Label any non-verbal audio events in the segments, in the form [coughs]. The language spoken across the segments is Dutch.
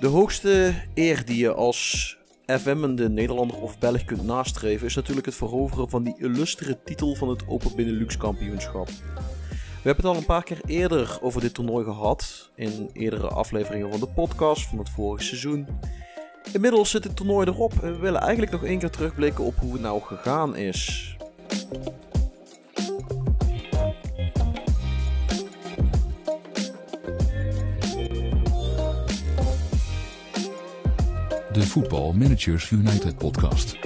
De hoogste eer die je als FM'ende Nederlander of Belg kunt nastreven is natuurlijk het veroveren van die illustere titel van het Open Benelux kampioenschap. We hebben het al een paar keer eerder over dit toernooi gehad, in eerdere afleveringen van de podcast van het vorige seizoen. Inmiddels zit het toernooi erop en we willen eigenlijk nog één keer terugblikken op hoe het nou gegaan is. De Football Managers United podcast.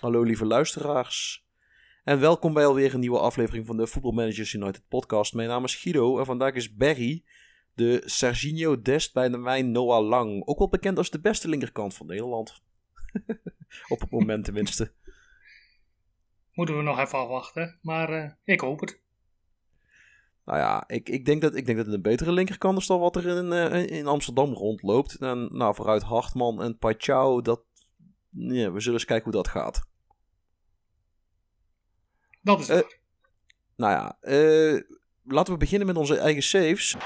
Hallo lieve luisteraars. En welkom bij alweer een nieuwe aflevering van de Football Managers United podcast. Mijn naam is Guido en vandaag is Barry, de Serginho Dest bij de mijn Noah Lang. Ook wel bekend als de beste linkerkant van Nederland. [laughs] Op het moment tenminste. Moeten we nog even afwachten, maar eh, ik hoop het. Nou ja, ik, ik, denk dat, ik denk dat het een betere linkerkant is dan wat er in, eh, in Amsterdam rondloopt. En nou, vooruit Hartman en Pachau, dat... Ja, we zullen eens kijken hoe dat gaat. Dat is Eh, het. Nou ja, eh, laten we beginnen met onze eigen saves. The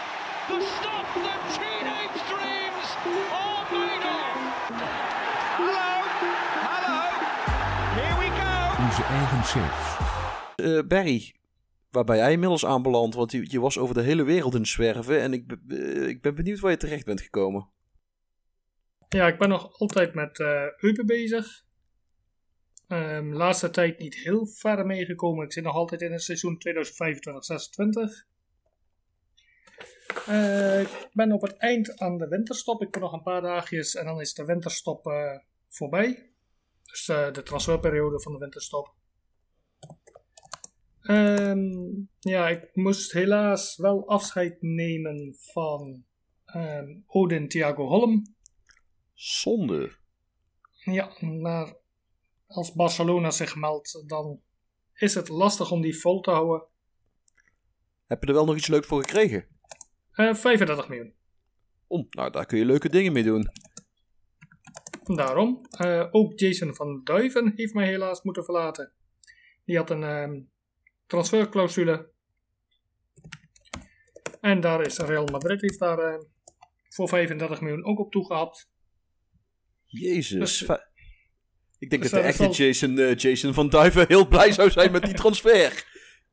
stuff that teenage dreams are made of. Hello, hello, here we go. Onze eigen safe. Eh, Barry, waar ben jij inmiddels aanbeland? Want je, je was over de hele wereld in het zwerven en ik, eh, ik ben benieuwd waar je terecht bent gekomen. Ja, ik ben nog altijd met eh Eupen bezig. Ehm, laatste tijd niet heel ver meegekomen. Ik zit nog altijd in het seizoen 2025-26. Eh, ik ben op het eind aan de winterstop. Ik heb nog een paar dagjes en dan is de winterstop eh, voorbij. Dus eh, de transferperiode van de winterstop. Ehm, ja, ik moest helaas wel afscheid nemen van ehm, Odin Thiago Holm. Zonde. Ja, maar als Barcelona zich meldt, dan is het lastig om die vol te houden. Heb je er wel nog iets leuks voor gekregen? Eh 35 miljoen. Om, nou, daar kun je leuke dingen mee doen. Daarom. Eh, ook Jason van Duiven heeft mij helaas moeten verlaten. Die had een ehm, transferclausule. En daar is Real Madrid heeft daar eh, voor 35 miljoen ook op toegehapt. Jezus. Dus- ik denk dus dat de echte Jason, eh, Jason van Duiven heel blij zou zijn met die [laughs] transfer.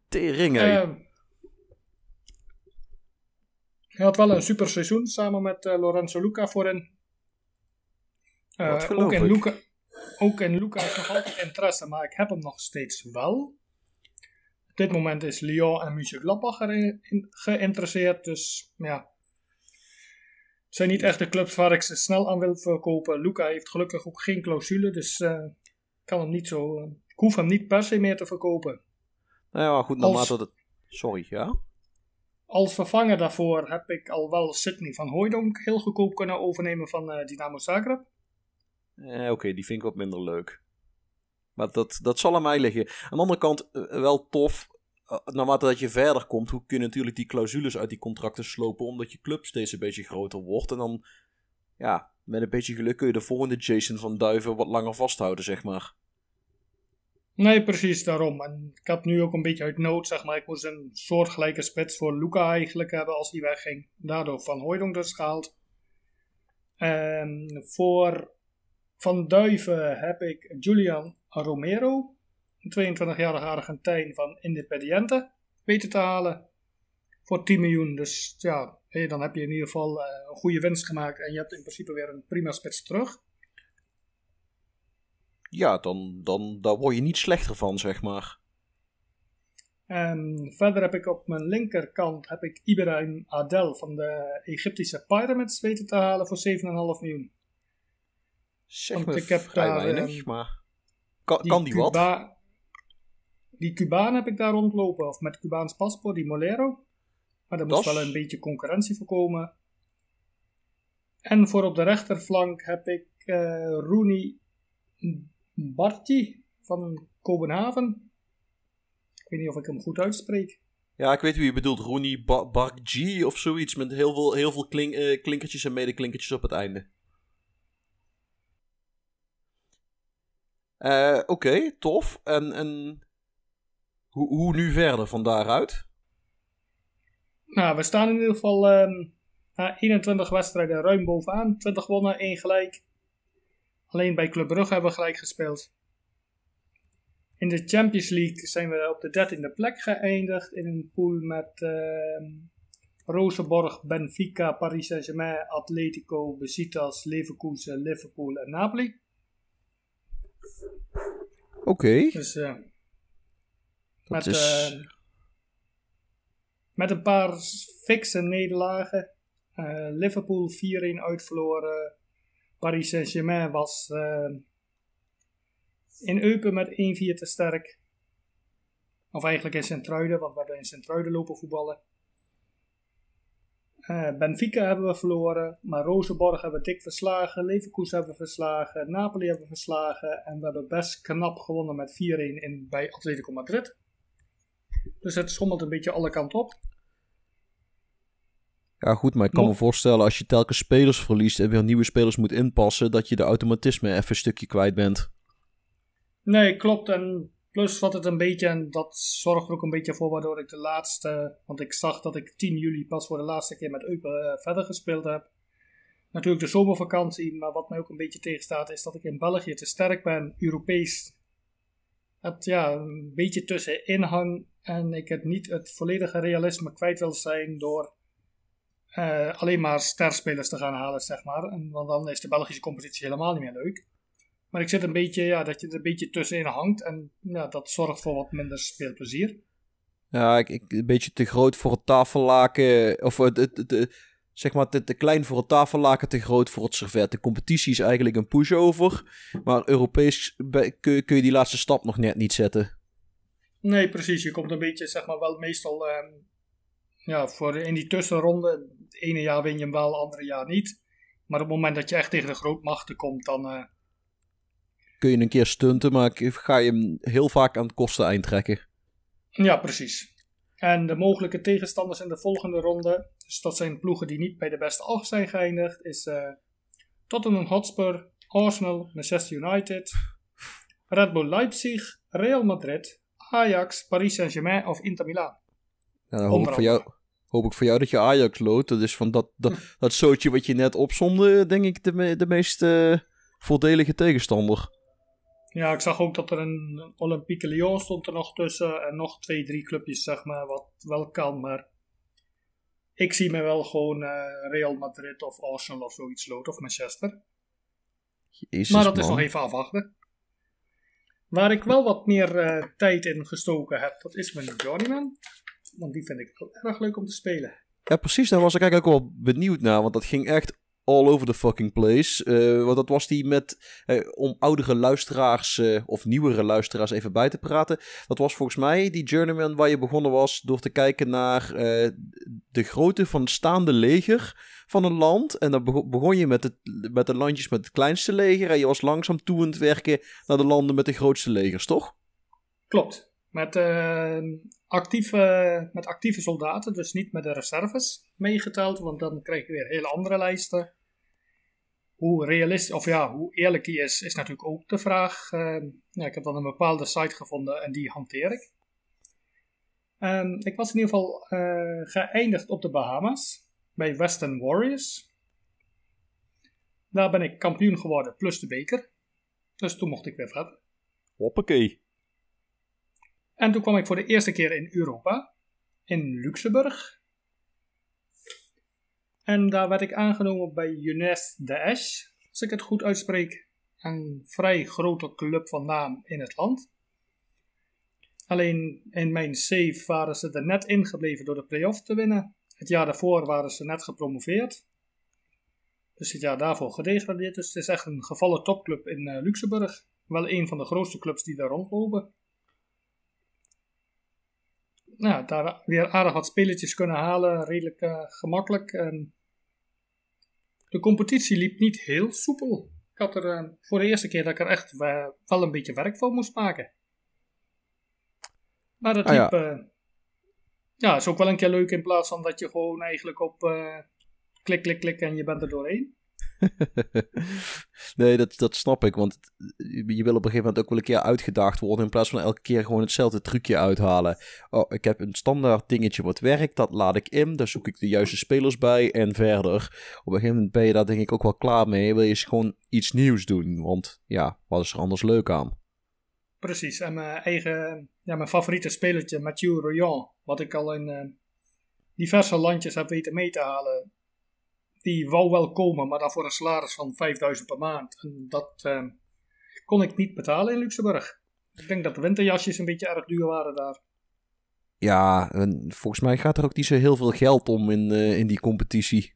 Tering, hé. Ehm, hij had wel een super seizoen samen met eh, Lorenzo Luca voorin. Eh, ook, in. Luca, ook in Luca is nog altijd interesse, maar ik heb hem nog steeds wel. Op dit moment is Lyon en erin in- geïnteresseerd, dus ja. Het zijn niet echt de clubs waar ik ze snel aan wil verkopen. Luca heeft gelukkig ook geen clausule, dus ik kan hem niet zo. eh, ik hoef hem niet per se meer te verkopen. nou ja, goed, naarmate dat... Sorry, ja? Als vervanger daarvoor heb ik al wel Sidney van Hooijdonk heel goedkoop kunnen overnemen van eh, Dynamo Zagreb. Eh, Oké, die vind ik wat minder leuk. Maar dat, dat zal aan mij liggen. Aan de andere kant, wel tof. Eh, naarmate dat je verder komt, hoe kun je natuurlijk die clausules uit die contracten slopen. Omdat je club steeds een beetje groter wordt. En dan, ja, met een beetje geluk kun je de volgende Jason van Duiven wat langer vasthouden, zeg maar. Nee, precies daarom. En ik had nu ook een beetje uit nood, zeg maar. Ik moest een soortgelijke spits voor Luca eigenlijk hebben als hij wegging. Daardoor Van Hooijdonk dus gehaald. En voor Van Duiven heb ik Julian Romero, een 22-jarige Argentijn van Independiente, weten te halen. Voor 10 miljoen. Dus ja, dan heb je in ieder geval eh, een goede winst gemaakt. En je hebt in principe weer een prima spits terug. Ja, dan, dan daar word je niet slechter van, zeg maar. En verder heb ik op mijn linkerkant heb ik Ibrahim Adel van de Egyptische Pyramids weten te halen voor 7,5 miljoen. Zeg Want me ik heb daar, weinig, ehm, maar... Kan die, kan die wat? Die Cubaan heb ik daar rondlopen, of met Cubaans paspoort, die Molero. Maar daar moest wel een beetje concurrentie voor komen. En voor op de rechterflank heb ik eh Rooney Barty van Kopenhagen. Ik weet niet of ik hem goed uitspreek. Ja, ik weet wie je bedoelt. Rooney ba Barg of zoiets. Met heel veel, heel veel klink, eh, klinkertjes en medeklinkertjes op het einde. Eh, Oké, tof. En, en hoe, hoe nu verder van daaruit? Nou, we staan in ieder geval ehm, na 21 wedstrijden ruim bovenaan. 20 gewonnen, 1 gelijk. Alleen bij Club Brugge hebben we gelijk gespeeld. In de Champions League zijn we op de 13e plek geëindigd. In een pool met uh, Rosenborg, Benfica, Paris Saint-Germain, Atletico, Besiktas, Leverkusen, Liverpool en Napoli. Oké. Okay. Dus uh, met, is... uh, met een paar fikse nederlagen. Uh, Liverpool 4-1 uitverloren. Paris Saint-Germain was in Eupen met 1-4 te sterk. Of eigenlijk in Sint-Truiden, want we hebben in Sint-Truiden lopen voetballen. Uh, Benfica hebben we verloren, maar Rozenborg hebben we dik verslagen, Leverkusen hebben we verslagen, Napoli hebben we verslagen en we hebben best knap gewonnen met 4-1 in, bij Atletico Madrid. Dus het schommelt een beetje alle kanten op. Ja, goed, maar ik kan me voorstellen als je telkens spelers verliest en weer nieuwe spelers moet inpassen, dat je de automatisme even een stukje kwijt bent. Nee, klopt. En plus wat het een beetje, en dat zorgt er ook een beetje voor waardoor ik de laatste, want ik zag dat ik 10 juli pas voor de laatste keer met Eupen uh, verder gespeeld heb. Natuurlijk de zomervakantie, maar wat mij ook een beetje tegenstaat is dat ik in België te sterk ben, Europees. Het ja, een beetje tussenin hang en ik het niet het volledige realisme kwijt wil zijn door uh, alleen maar sterspelers te gaan halen, zeg maar. En, want dan is de Belgische competitie helemaal niet meer leuk. Maar ik zit een beetje, ja, dat je er een beetje tussenin hangt. En ja, dat zorgt voor wat minder speelplezier. Ja, ik, ik, een beetje te groot voor het tafellaken. Of het, het, zeg maar te, te klein voor het tafellaken, te groot voor het servet. De competitie is eigenlijk een pushover. Maar Europees kun, kun je die laatste stap nog net niet zetten. Nee, precies. Je komt een beetje, zeg maar, wel meestal... Um, ja, voor in die tussenronde. Het ene jaar win je hem wel, het andere jaar niet. Maar op het moment dat je echt tegen de grootmachten komt, dan... Uh, kun je een keer stunten, maar ga je hem heel vaak aan het kosten eindtrekken. Ja, precies. En de mogelijke tegenstanders in de volgende ronde, dus dat zijn ploegen die niet bij de beste acht zijn geëindigd, is uh, Tottenham Hotspur, Arsenal, Manchester United, Red Bull Leipzig, Real Madrid, Ajax, Paris Saint-Germain of Inter Milan. Nou, dan hoop ik, voor jou, hoop ik voor jou dat je Ajax loodt. Dat is van dat, dat, dat zootje wat je net opzonde, denk ik, de, me, de meest uh, voordelige tegenstander. Ja, ik zag ook dat er een Olympique Lyon stond er nog tussen. En nog twee, drie clubjes, zeg maar, wat wel kan. Maar ik zie me wel gewoon uh, Real Madrid of Arsenal of zoiets loten. Of Manchester. Jezus, maar dat man. is nog even afwachten. Waar ik wel wat meer uh, tijd in gestoken heb, dat is mijn Journeyman. Want die vind ik wel erg leuk om te spelen. Ja, precies. Daar was ik eigenlijk ook wel benieuwd naar. Want dat ging echt all over the fucking place. Uh, want dat was die met, uh, om oudere luisteraars uh, of nieuwere luisteraars even bij te praten. Dat was volgens mij die Journeyman waar je begonnen was door te kijken naar de grootte van staande leger van een land. En dan begon je met, het, met de landjes met het kleinste leger. En je was langzaam toe aan het werken naar de landen met de grootste legers, toch? Klopt. Met, actieve, met actieve soldaten, dus niet met de reserves meegeteld. Want dan krijg je weer hele andere lijsten hoe realistisch, of ja, hoe eerlijk die is, is natuurlijk ook de vraag. Uh, ja, ik heb dan een bepaalde site gevonden en die hanteer ik. Um, ik was in ieder geval uh, geëindigd op de Bahamas bij Western Warriors. Daar ben ik kampioen geworden plus de beker. Dus toen mocht ik weer verder. Hoppakee. En toen kwam ik voor de eerste keer in Europa, in Luxemburg. En daar werd ik aangenomen bij Younes Daesh, als ik het goed uitspreek. Een vrij grote club van naam in het land. Alleen in mijn save waren ze er net ingebleven door de play-off te winnen. Het jaar daarvoor waren ze net gepromoveerd. Dus het jaar daarvoor gedegradeerd. Dus het is echt een gevallen topclub in uh, Luxemburg. Wel een van de grootste clubs die daar rondlopen. Nou, daar weer aardig wat spelletjes kunnen halen. Redelijk uh, gemakkelijk. En de competitie liep niet heel soepel. Ik had er uh, voor de eerste keer dat ik er echt uh, wel een beetje werk van moest maken. Maar dat Ah, ja. liep, ja, is ook wel een keer leuk in plaats van dat je gewoon eigenlijk op eh, klik, klik, klik en je bent er doorheen. [laughs] nee, dat, dat snap ik. Want je wil op een gegeven moment ook wel een keer uitgedaagd worden. In plaats van elke keer gewoon hetzelfde trucje uithalen. Oh, ik heb een standaard dingetje wat werkt. Dat laat ik in. Daar zoek ik de juiste spelers bij. En verder. Op een gegeven moment ben je daar denk ik ook wel klaar mee. Wil je gewoon iets nieuws doen. Want ja, wat is er anders leuk aan? Precies. En mijn eigen, ja, mijn favoriete spelertje, Mathieu Royan. Wat ik al in eh, diverse landjes heb weten mee te halen die wou wel komen, maar dan voor een salaris van 5000 per maand. En dat eh, kon ik niet betalen in Luxemburg. Ik denk dat de winterjasjes een beetje erg duur waren daar. Ja, en volgens mij gaat er ook niet zo heel veel geld om in, uh, in die competitie.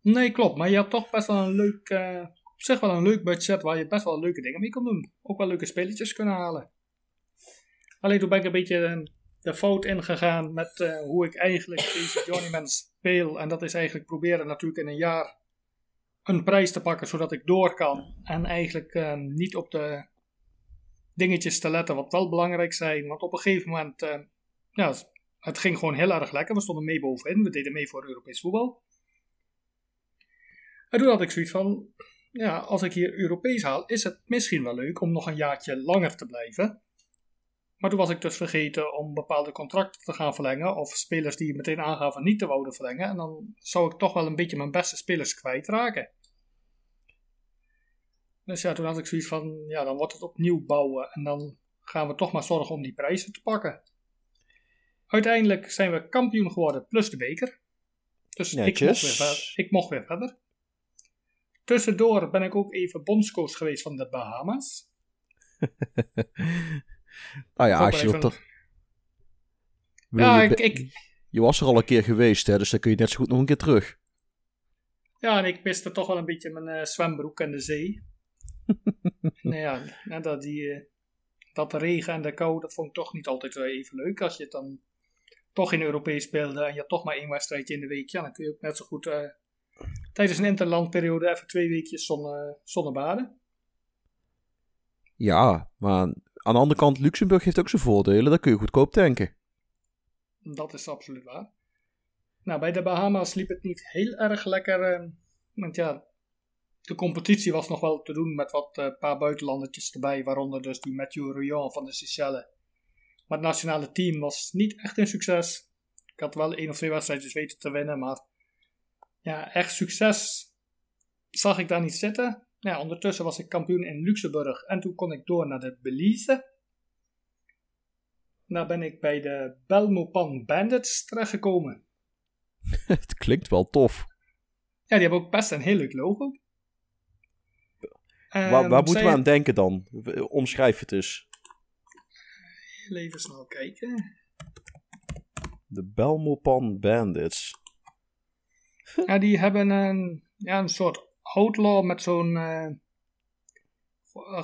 Nee, klopt. Maar je had toch best wel een leuk, uh, op zich wel een leuk budget waar je best wel leuke dingen mee kon doen. Ook wel leuke spelletjes kunnen halen. Alleen toen ben ik een beetje de fout ingegaan met uh, hoe ik eigenlijk deze Journeyman speel. En dat is eigenlijk proberen natuurlijk in een jaar een prijs te pakken zodat ik door kan. En eigenlijk uh, niet op de dingetjes te letten wat wel belangrijk zijn. Want op een gegeven moment, uh, ja, het ging gewoon heel erg lekker. We stonden mee bovenin. We deden mee voor Europees voetbal. En toen had ik zoiets van, ja, als ik hier Europees haal, is het misschien wel leuk om nog een jaartje langer te blijven. Maar toen was ik dus vergeten om bepaalde contracten te gaan verlengen. Of spelers die meteen aangaven niet te wouden verlengen. En dan zou ik toch wel een beetje mijn beste spelers kwijtraken. Dus ja, toen had ik zoiets van, ja, dan wordt het opnieuw bouwen. En dan gaan we toch maar zorgen om die prijzen te pakken. Uiteindelijk zijn we kampioen geworden, plus de beker. Dus ik mocht, weer ik mocht weer verder. Tussendoor ben ik ook even bondscoach geweest van de Bahamas. [laughs] Nou ja, als je dat... Ja, je, ik, ik... je was er al een keer geweest, hè, dus dan kun je net zo goed nog een keer terug. Ja, en ik miste toch wel een beetje mijn uh, zwembroek en de zee. [laughs] nou ja, dat, die, uh, dat regen en de kou, dat vond ik toch niet altijd even leuk. Als je het dan toch in Europees speelde en je had toch maar één wedstrijdje in de week, ja, dan kun je ook net zo goed uh, tijdens een interlandperiode even twee weekjes zonne, zonnebaden. Ja, maar aan de andere kant, Luxemburg heeft ook zijn voordelen. Daar kun je goedkoop tanken. Dat is absoluut waar. Nou, bij de Bahama's liep het niet heel erg lekker. Uh, want ja, de competitie was nog wel te doen met wat uh, paar buitenlandertjes erbij. Waaronder dus die Mathieu Rouillon van de Seychelles. Maar het nationale team was niet echt een succes. Ik had wel één of twee wedstrijdjes weten te winnen. Maar ja, echt succes zag ik daar niet zitten. Ja, ondertussen was ik kampioen in Luxemburg en toen kon ik door naar de Belize. Daar ben ik bij de Belmopan Bandits terechtgekomen. [laughs] Het klinkt wel tof. Ja, die hebben ook best een heel leuk logo. Waar, waar moeten zij... we aan denken dan? Omschrijf het dus. Heel even snel kijken. De Belmopan Bandits. Ja, die hebben een, ja, een soort Outlaw met zo'n. Uh,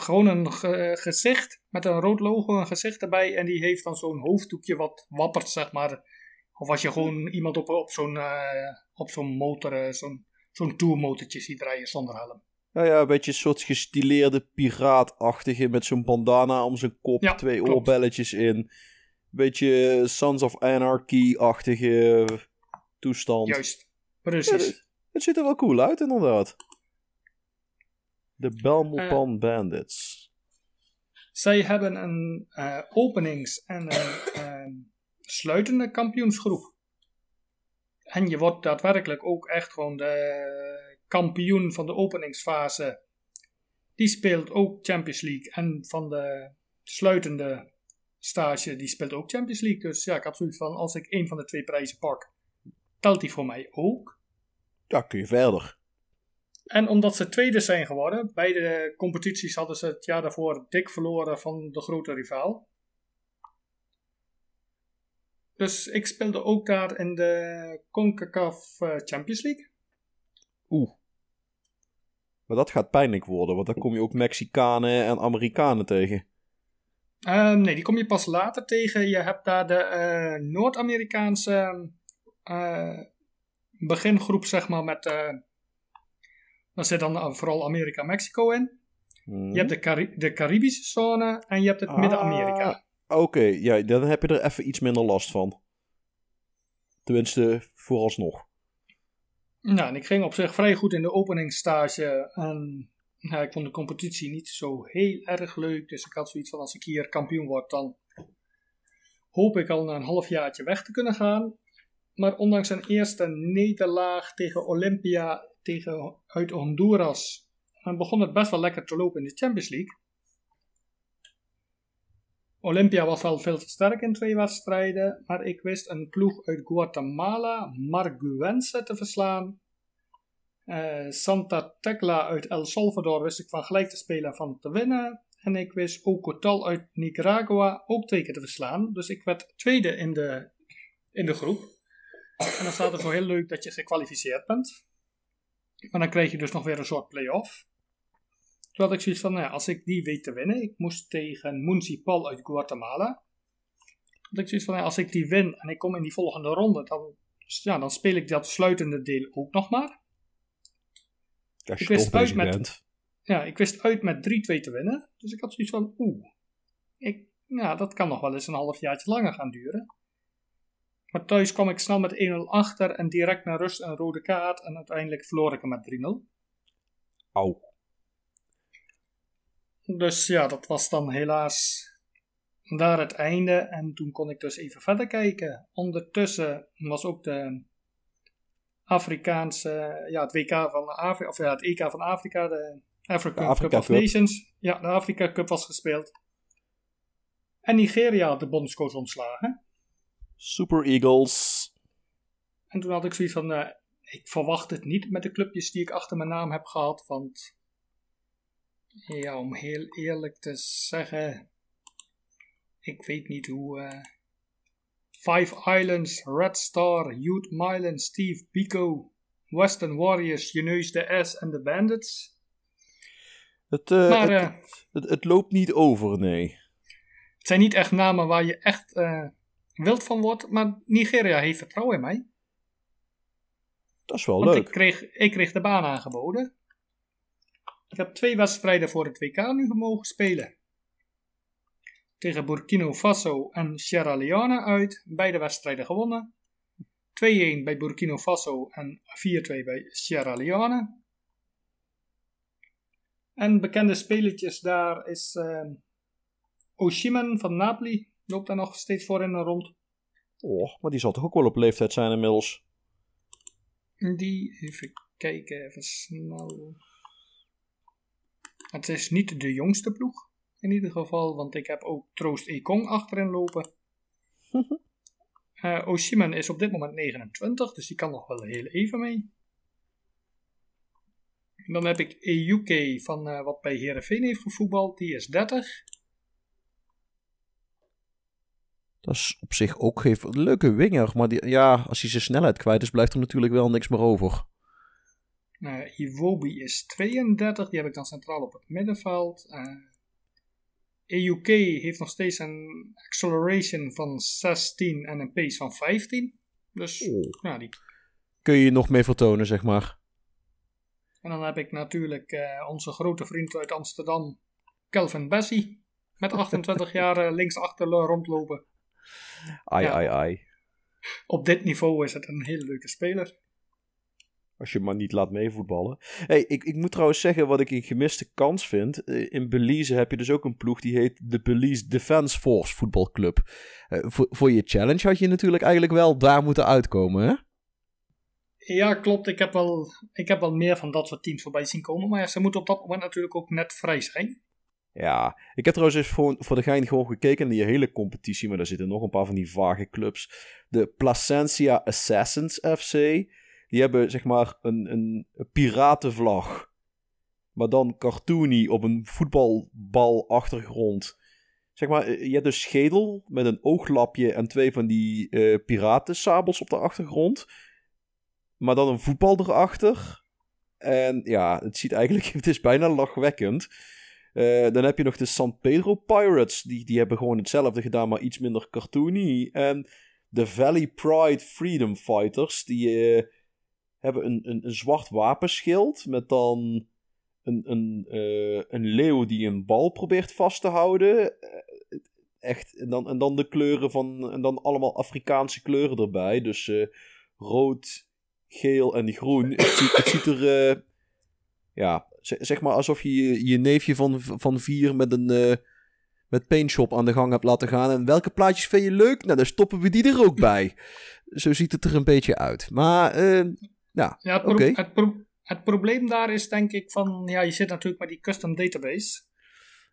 gewoon een ge gezicht met een rood logo, een gezicht erbij. En die heeft dan zo'n hoofddoekje wat wappert, zeg maar. Of als je gewoon iemand op, op zo'n uh, op zo'n motor, uh, zo'n zo'n tourmotortje ziet rijden zonder helm. Ja, ja, een beetje een soort gestileerde piraatachtige met zo'n bandana om zijn kop, ja, twee klopt. oorbelletjes in. Beetje Sons of Anarchy-achtige toestand. Juist, precies. Ja, het ziet er wel cool uit, inderdaad. De Belmopan uh, Bandits. Zij hebben een uh, openings- en [coughs] een sluitende kampioensgroep. En je wordt daadwerkelijk ook echt gewoon de kampioen van de openingsfase. Die speelt ook Champions League. En van de sluitende stage, die speelt ook Champions League. Dus ja, ik had zoiets van, als ik een van de twee prijzen pak, telt die voor mij ook. Ja, kun je verder. En omdat ze tweede zijn geworden, beide competities hadden ze het jaar daarvoor dik verloren van de grote rivaal. Dus ik speelde ook daar in de CONCACAF Champions League. Oeh. Maar dat gaat pijnlijk worden, want dan kom je ook Mexicanen en Amerikanen tegen. Uh, nee, die kom je pas later tegen. Je hebt daar de uh, Noord-Amerikaanse uh, begingroep, zeg maar, met daar zit dan vooral Amerika-Mexico in. Hmm. Je hebt de, Cari de Caribische zone en je hebt het ah, Midden-Amerika. Oké, okay. ja, dan heb je er even iets minder last van. Tenminste, vooralsnog. Nou, en ik ging op zich vrij goed in de openingsstage. En ja, ik vond de competitie niet zo heel erg leuk. Dus ik had zoiets van: als ik hier kampioen word, dan hoop ik al na een halfjaartje weg te kunnen gaan. Maar ondanks een eerste nederlaag tegen Olympia tegen, uit Honduras, en begon het best wel lekker te lopen in de Champions League. Olympia was wel veel te sterk in twee wedstrijden, maar ik wist een ploeg uit Guatemala, Marguense, te verslaan. Eh, Santa Tecla uit El Salvador wist ik van gelijk te spelen en van te winnen. En ik wist Ocotal uit Nicaragua ook twee te verslaan. Dus ik werd tweede in de, in de groep. En dan staat het zo heel leuk dat je gekwalificeerd bent. Maar dan krijg je dus nog weer een soort play-off. Toen had ik zoiets van, nou ja, als ik die weet te winnen. Ik moest tegen Municipal uit Guatemala. Had ik zoiets van, nou ja, als ik die win en ik kom in die volgende ronde, dan, ja, dan speel ik dat sluitende deel ook nog maar. Je Ik wist uit met-. Ja, ik wist uit met 3-2 te winnen. Dus ik had zoiets van, oeh, ik, ja, dat kan nog wel eens een halfjaartje langer gaan duren. Maar thuis kwam ik snel met 1-0 achter en direct naar rust een rode kaart. En uiteindelijk verloor ik hem met 3-0. Au. Dus ja, dat was dan helaas daar het einde. En toen kon ik dus even verder kijken. Ondertussen was ook de Afrikaanse, ja, het WK van Afrika, of ja, het EK van Afrika, de African De Afrika Cup of Cup. Nations. Ja, de Afrika Cup was gespeeld. En Nigeria had de bondscoach ontslagen. Super Eagles. En toen had ik zoiets van, eh, ik verwacht het niet met de clubjes die ik achter mijn naam heb gehad. Want, ja, om heel eerlijk te zeggen, ik weet niet hoe... eh, Five Islands, Red Star, Youth Milan, Steve Biko, Western Warriors, Juneus de S en de Bandits. Het, eh, Maar het, het, het loopt niet over, nee. het zijn niet echt namen waar je echt wild van wordt. Maar Nigeria heeft vertrouwen in mij. Dat is wel Want leuk. ik kreeg, ik kreeg de baan aangeboden. Ik heb twee wedstrijden voor het WK nu mogen spelen. Tegen Burkina Faso en Sierra Leone uit. Beide wedstrijden gewonnen. 2-1 bij Burkina Faso en 4-2 bij Sierra Leone. En bekende spelertjes daar is Oshiman van Napoli. Loopt daar nog steeds voor in en rond. Oh, maar die zal toch ook wel op leeftijd zijn inmiddels. Die, even kijken, even snel. Het is niet de jongste ploeg, in ieder geval, want ik heb ook Troost Ekong achterin lopen. [laughs] Eh Oshiman is op dit moment 29, dus die kan nog wel heel even mee. Dan heb ik Ejuke van eh, wat bij Herenveen heeft gevoetbald, die is 30. Dat is op zich ook geen een leuke winger. Maar die, ja, als hij zijn snelheid kwijt is, blijft er natuurlijk wel niks meer over. Eh Iwobi is 32, die heb ik dan centraal op het middenveld. Eh EUK heeft nog steeds een acceleration van 16 en een pace van 15. Dus Oh. ja, die. Kun je je nog mee vertonen, zeg maar. En dan heb ik natuurlijk eh, onze grote vriend uit Amsterdam, Kelvin Bessie. Met [laughs] 28 jaar linksachter rondlopen. Ai, Ja. ai, ai. Op dit niveau is het een hele leuke speler. Als je maar niet laat meevoetballen. Hey, ik, ik moet trouwens zeggen wat ik een gemiste kans vind. Eh, In Belize heb je dus ook een ploeg die heet de Belize Defense Force voetbalclub. Eh, voor, voor je challenge had je natuurlijk eigenlijk wel daar moeten uitkomen, hè? Ja, klopt. Ik heb, wel, ik heb wel meer van dat soort teams voorbij zien komen. Maar ja, ze moeten op dat moment natuurlijk ook net vrij zijn. Ja, ik heb trouwens eens voor, de gein gewoon gekeken naar die hele competitie, maar daar zitten nog een paar van die vage clubs. De Placentia Assassins FC, die hebben zeg maar een, een, piratenvlag, maar dan cartoony op een voetbalbal achtergrond. Zeg maar, eh, je hebt een schedel met een ooglapje en twee van die eh piratensabels op de achtergrond. Maar dan een voetbal erachter. En ja, het ziet eigenlijk, [laughs] het is bijna lachwekkend. Eh, dan heb je nog de San Pedro Pirates. Die, die hebben gewoon hetzelfde gedaan, maar iets minder cartoony. En de Valley Pride Freedom Fighters. Die eh, hebben een, een, een zwart wapenschild. Met dan een, een, eh, een leeuw die een bal probeert vast te houden. Echt, en dan, en dan de kleuren van, en dan allemaal Afrikaanse kleuren erbij. Dus rood, geel en groen. Het ziet, het ziet er, ja, zeg maar alsof je je, je neefje van, van vier met een, eh met paintshop aan de gang hebt laten gaan. En welke plaatjes vind je leuk? Nou, dan stoppen we die er ook bij. [laughs] Zo ziet het er een beetje uit. Maar, eh, ja, Ja, het, pro- Oké. het, pro- het probleem daar is denk ik van, ja, je zit natuurlijk met die custom database.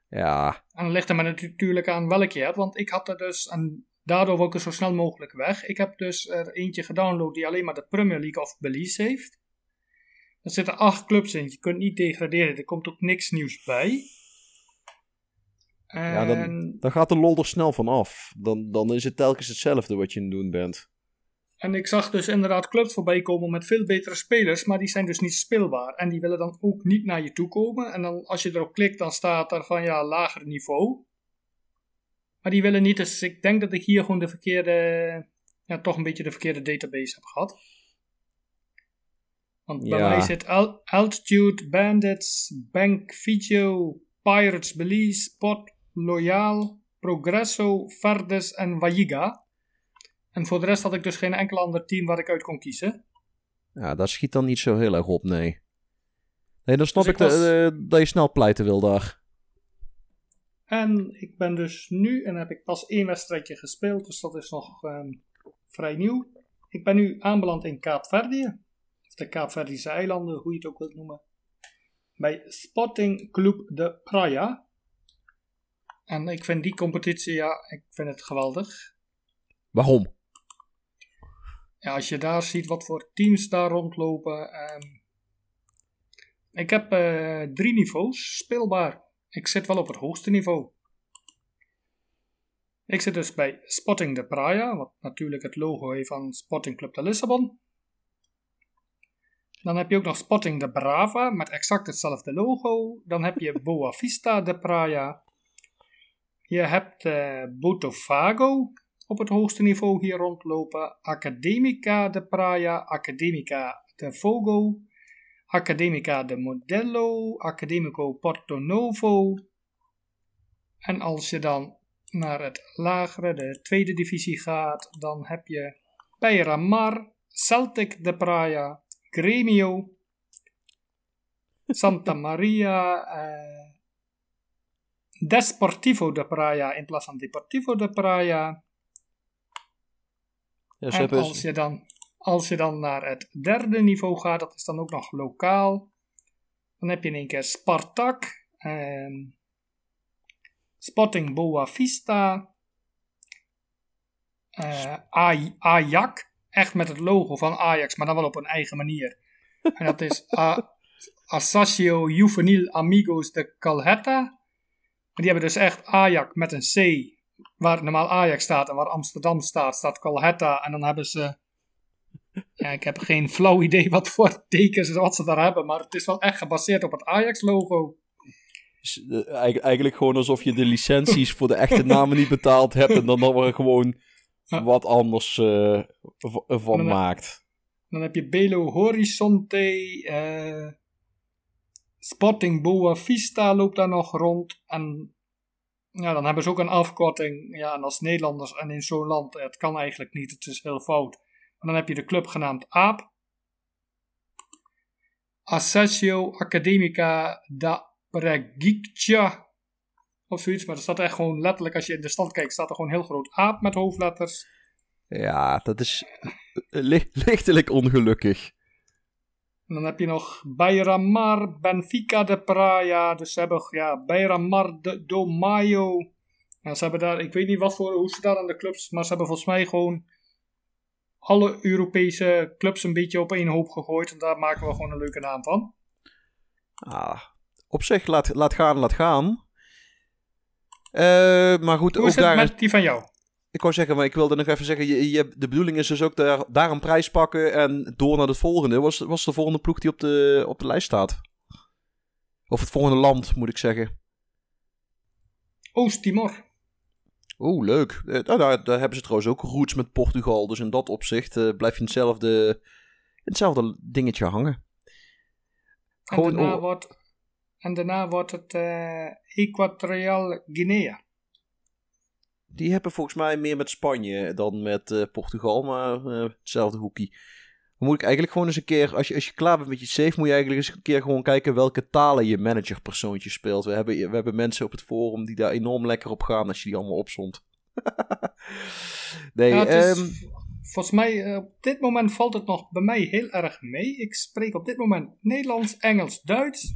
ja, En dan ligt er maar natuurlijk aan welke je hebt, want ik had er dus, en daardoor wil ik er zo snel mogelijk weg. Ik heb dus er eentje gedownload die alleen maar de Premier League of Belize heeft. Er zitten acht clubs in, je kunt niet degraderen, er komt ook niks nieuws bij. En Ja, dan, dan gaat de lol er snel van af. Dan, dan is het telkens hetzelfde wat je aan het doen bent. En ik zag dus inderdaad clubs voorbij komen met veel betere spelers, maar die zijn dus niet speelbaar. En die willen dan ook niet naar je toe komen. En dan als je erop klikt, dan staat er van ja, lager niveau. Maar die willen niet, dus ik denk dat ik hier gewoon de verkeerde, ja, toch een beetje de verkeerde database heb gehad. Want bij Ja. mij zit Al- Altitude, Bandits, Bank Video, Pirates Belize, Spot, Loyal, Progresso, Verdes en Wayiga. En voor de rest had ik dus geen enkel ander team waar ik uit kon kiezen. Ja, dat schiet dan niet zo heel erg op, nee. Nee, dan snap Dus ik, ik was- dat, eh, dat je snel pleiten wil daar. En ik ben dus nu, en heb ik pas één wedstrijdje gespeeld, dus dat is nog ehm, vrij nieuw. Ik ben nu aanbeland in Kaapverdië. De Kaapverdische eilanden, hoe je het ook wilt noemen. Bij Sporting Club de Praia. En ik vind die competitie, ja, ik vind het geweldig. Waarom? Ja, als je daar ziet wat voor teams daar rondlopen. ehm, ik heb eh, drie niveaus speelbaar. Ik zit wel op het hoogste niveau. Ik zit dus bij Sporting de Praia, wat natuurlijk het logo heeft van Sporting Club de Lissabon. Dan heb je ook nog Sporting de Brava met exact hetzelfde logo. Dan heb je [laughs] Boa Vista de Praia. Je hebt eh Botafogo op het hoogste niveau hier rondlopen. Academica de Praia, Academica de Fogo, Academica de Modello, Academico Porto Novo. En als je dan naar het lagere, de tweede divisie gaat, dan heb je Peiramar, Celtic de Praia, Gremio, Santa Maria, eh, Desportivo de Praia in plaats van Deportivo de Praia. Ja, En als je, dan, als je dan naar het derde niveau gaat, dat is dan ook nog lokaal. Dan heb je in één keer Spartak, Sporting Boa Vista, Aj- Ajax, echt met het logo van Ajax, maar dan wel op een eigen manier. En dat is [laughs] A- Assacio Juvenil Amigos de Calheta. En die hebben dus echt Ajax met een C, waar normaal Ajax staat en waar Amsterdam staat, staat Calheta. En dan hebben ze. Ja, ik heb geen flauw idee wat voor tekens wat ze daar hebben, maar het is wel echt gebaseerd op het Ajax-logo. is, eh, eigen- eigenlijk gewoon alsof je de licenties voor de echte namen niet betaald hebt. En dan er gewoon Ja. wat anders eh, v- van dan- maakt. Dan heb je Belo Horizonte, eh, Sporting Boa Vista loopt daar nog rond. En ja, dan hebben ze ook een afkorting. Ja, en als Nederlanders en in zo'n land, het kan eigenlijk niet, het is heel fout. Maar dan heb je de club genaamd AAP. Assessio Academica da Pregiccia. Of zoiets, maar er staat echt gewoon letterlijk, als je in de stand kijkt, staat er gewoon heel groot AAP met hoofdletters. Ja, dat is li- lichtelijk ongelukkig. En dan heb je nog Bayramar, Benfica de Praia. Dus ze hebben ja, Bayramar de, do Mayo. Ja, ze hebben daar, ik weet niet wat voor, hoe ze daar aan de clubs, maar ze hebben volgens mij gewoon alle Europese clubs een beetje op één hoop gegooid. En daar maken we gewoon een leuke naam van. Ah, op zich, laat, laat gaan, laat gaan. Eh, maar goed, Hoe ook is het daar... met die van jou? Ik wou zeggen, maar ik wilde nog even zeggen, je, je, de bedoeling is dus ook daar, daar een prijs pakken en door naar het volgende. Was, was de volgende ploeg die op de, op de lijst staat? Of het volgende land, moet ik zeggen. Oost-Timor. Oeh, leuk. Eh, nou, daar, daar hebben ze trouwens ook roots met Portugal, dus in dat opzicht eh, blijf je in hetzelfde, in hetzelfde dingetje hangen. En Gewoon daarna, wordt, en daarna wordt het eh Equatorial Guinea. die hebben volgens mij meer met Spanje dan met eh, Portugal, maar eh, hetzelfde hoekie. Dan moet ik eigenlijk gewoon eens een keer, als je, als je klaar bent met je save, moet je eigenlijk eens een keer gewoon kijken welke talen je managerpersoontje speelt. We hebben, we hebben mensen op het forum die daar enorm lekker op gaan als je die allemaal opzond. [laughs] nee, Ja, het is- ehm, volgens mij, eh, op dit moment valt het nog bij mij heel erg mee. Ik spreek op dit moment Nederlands, Engels, Duits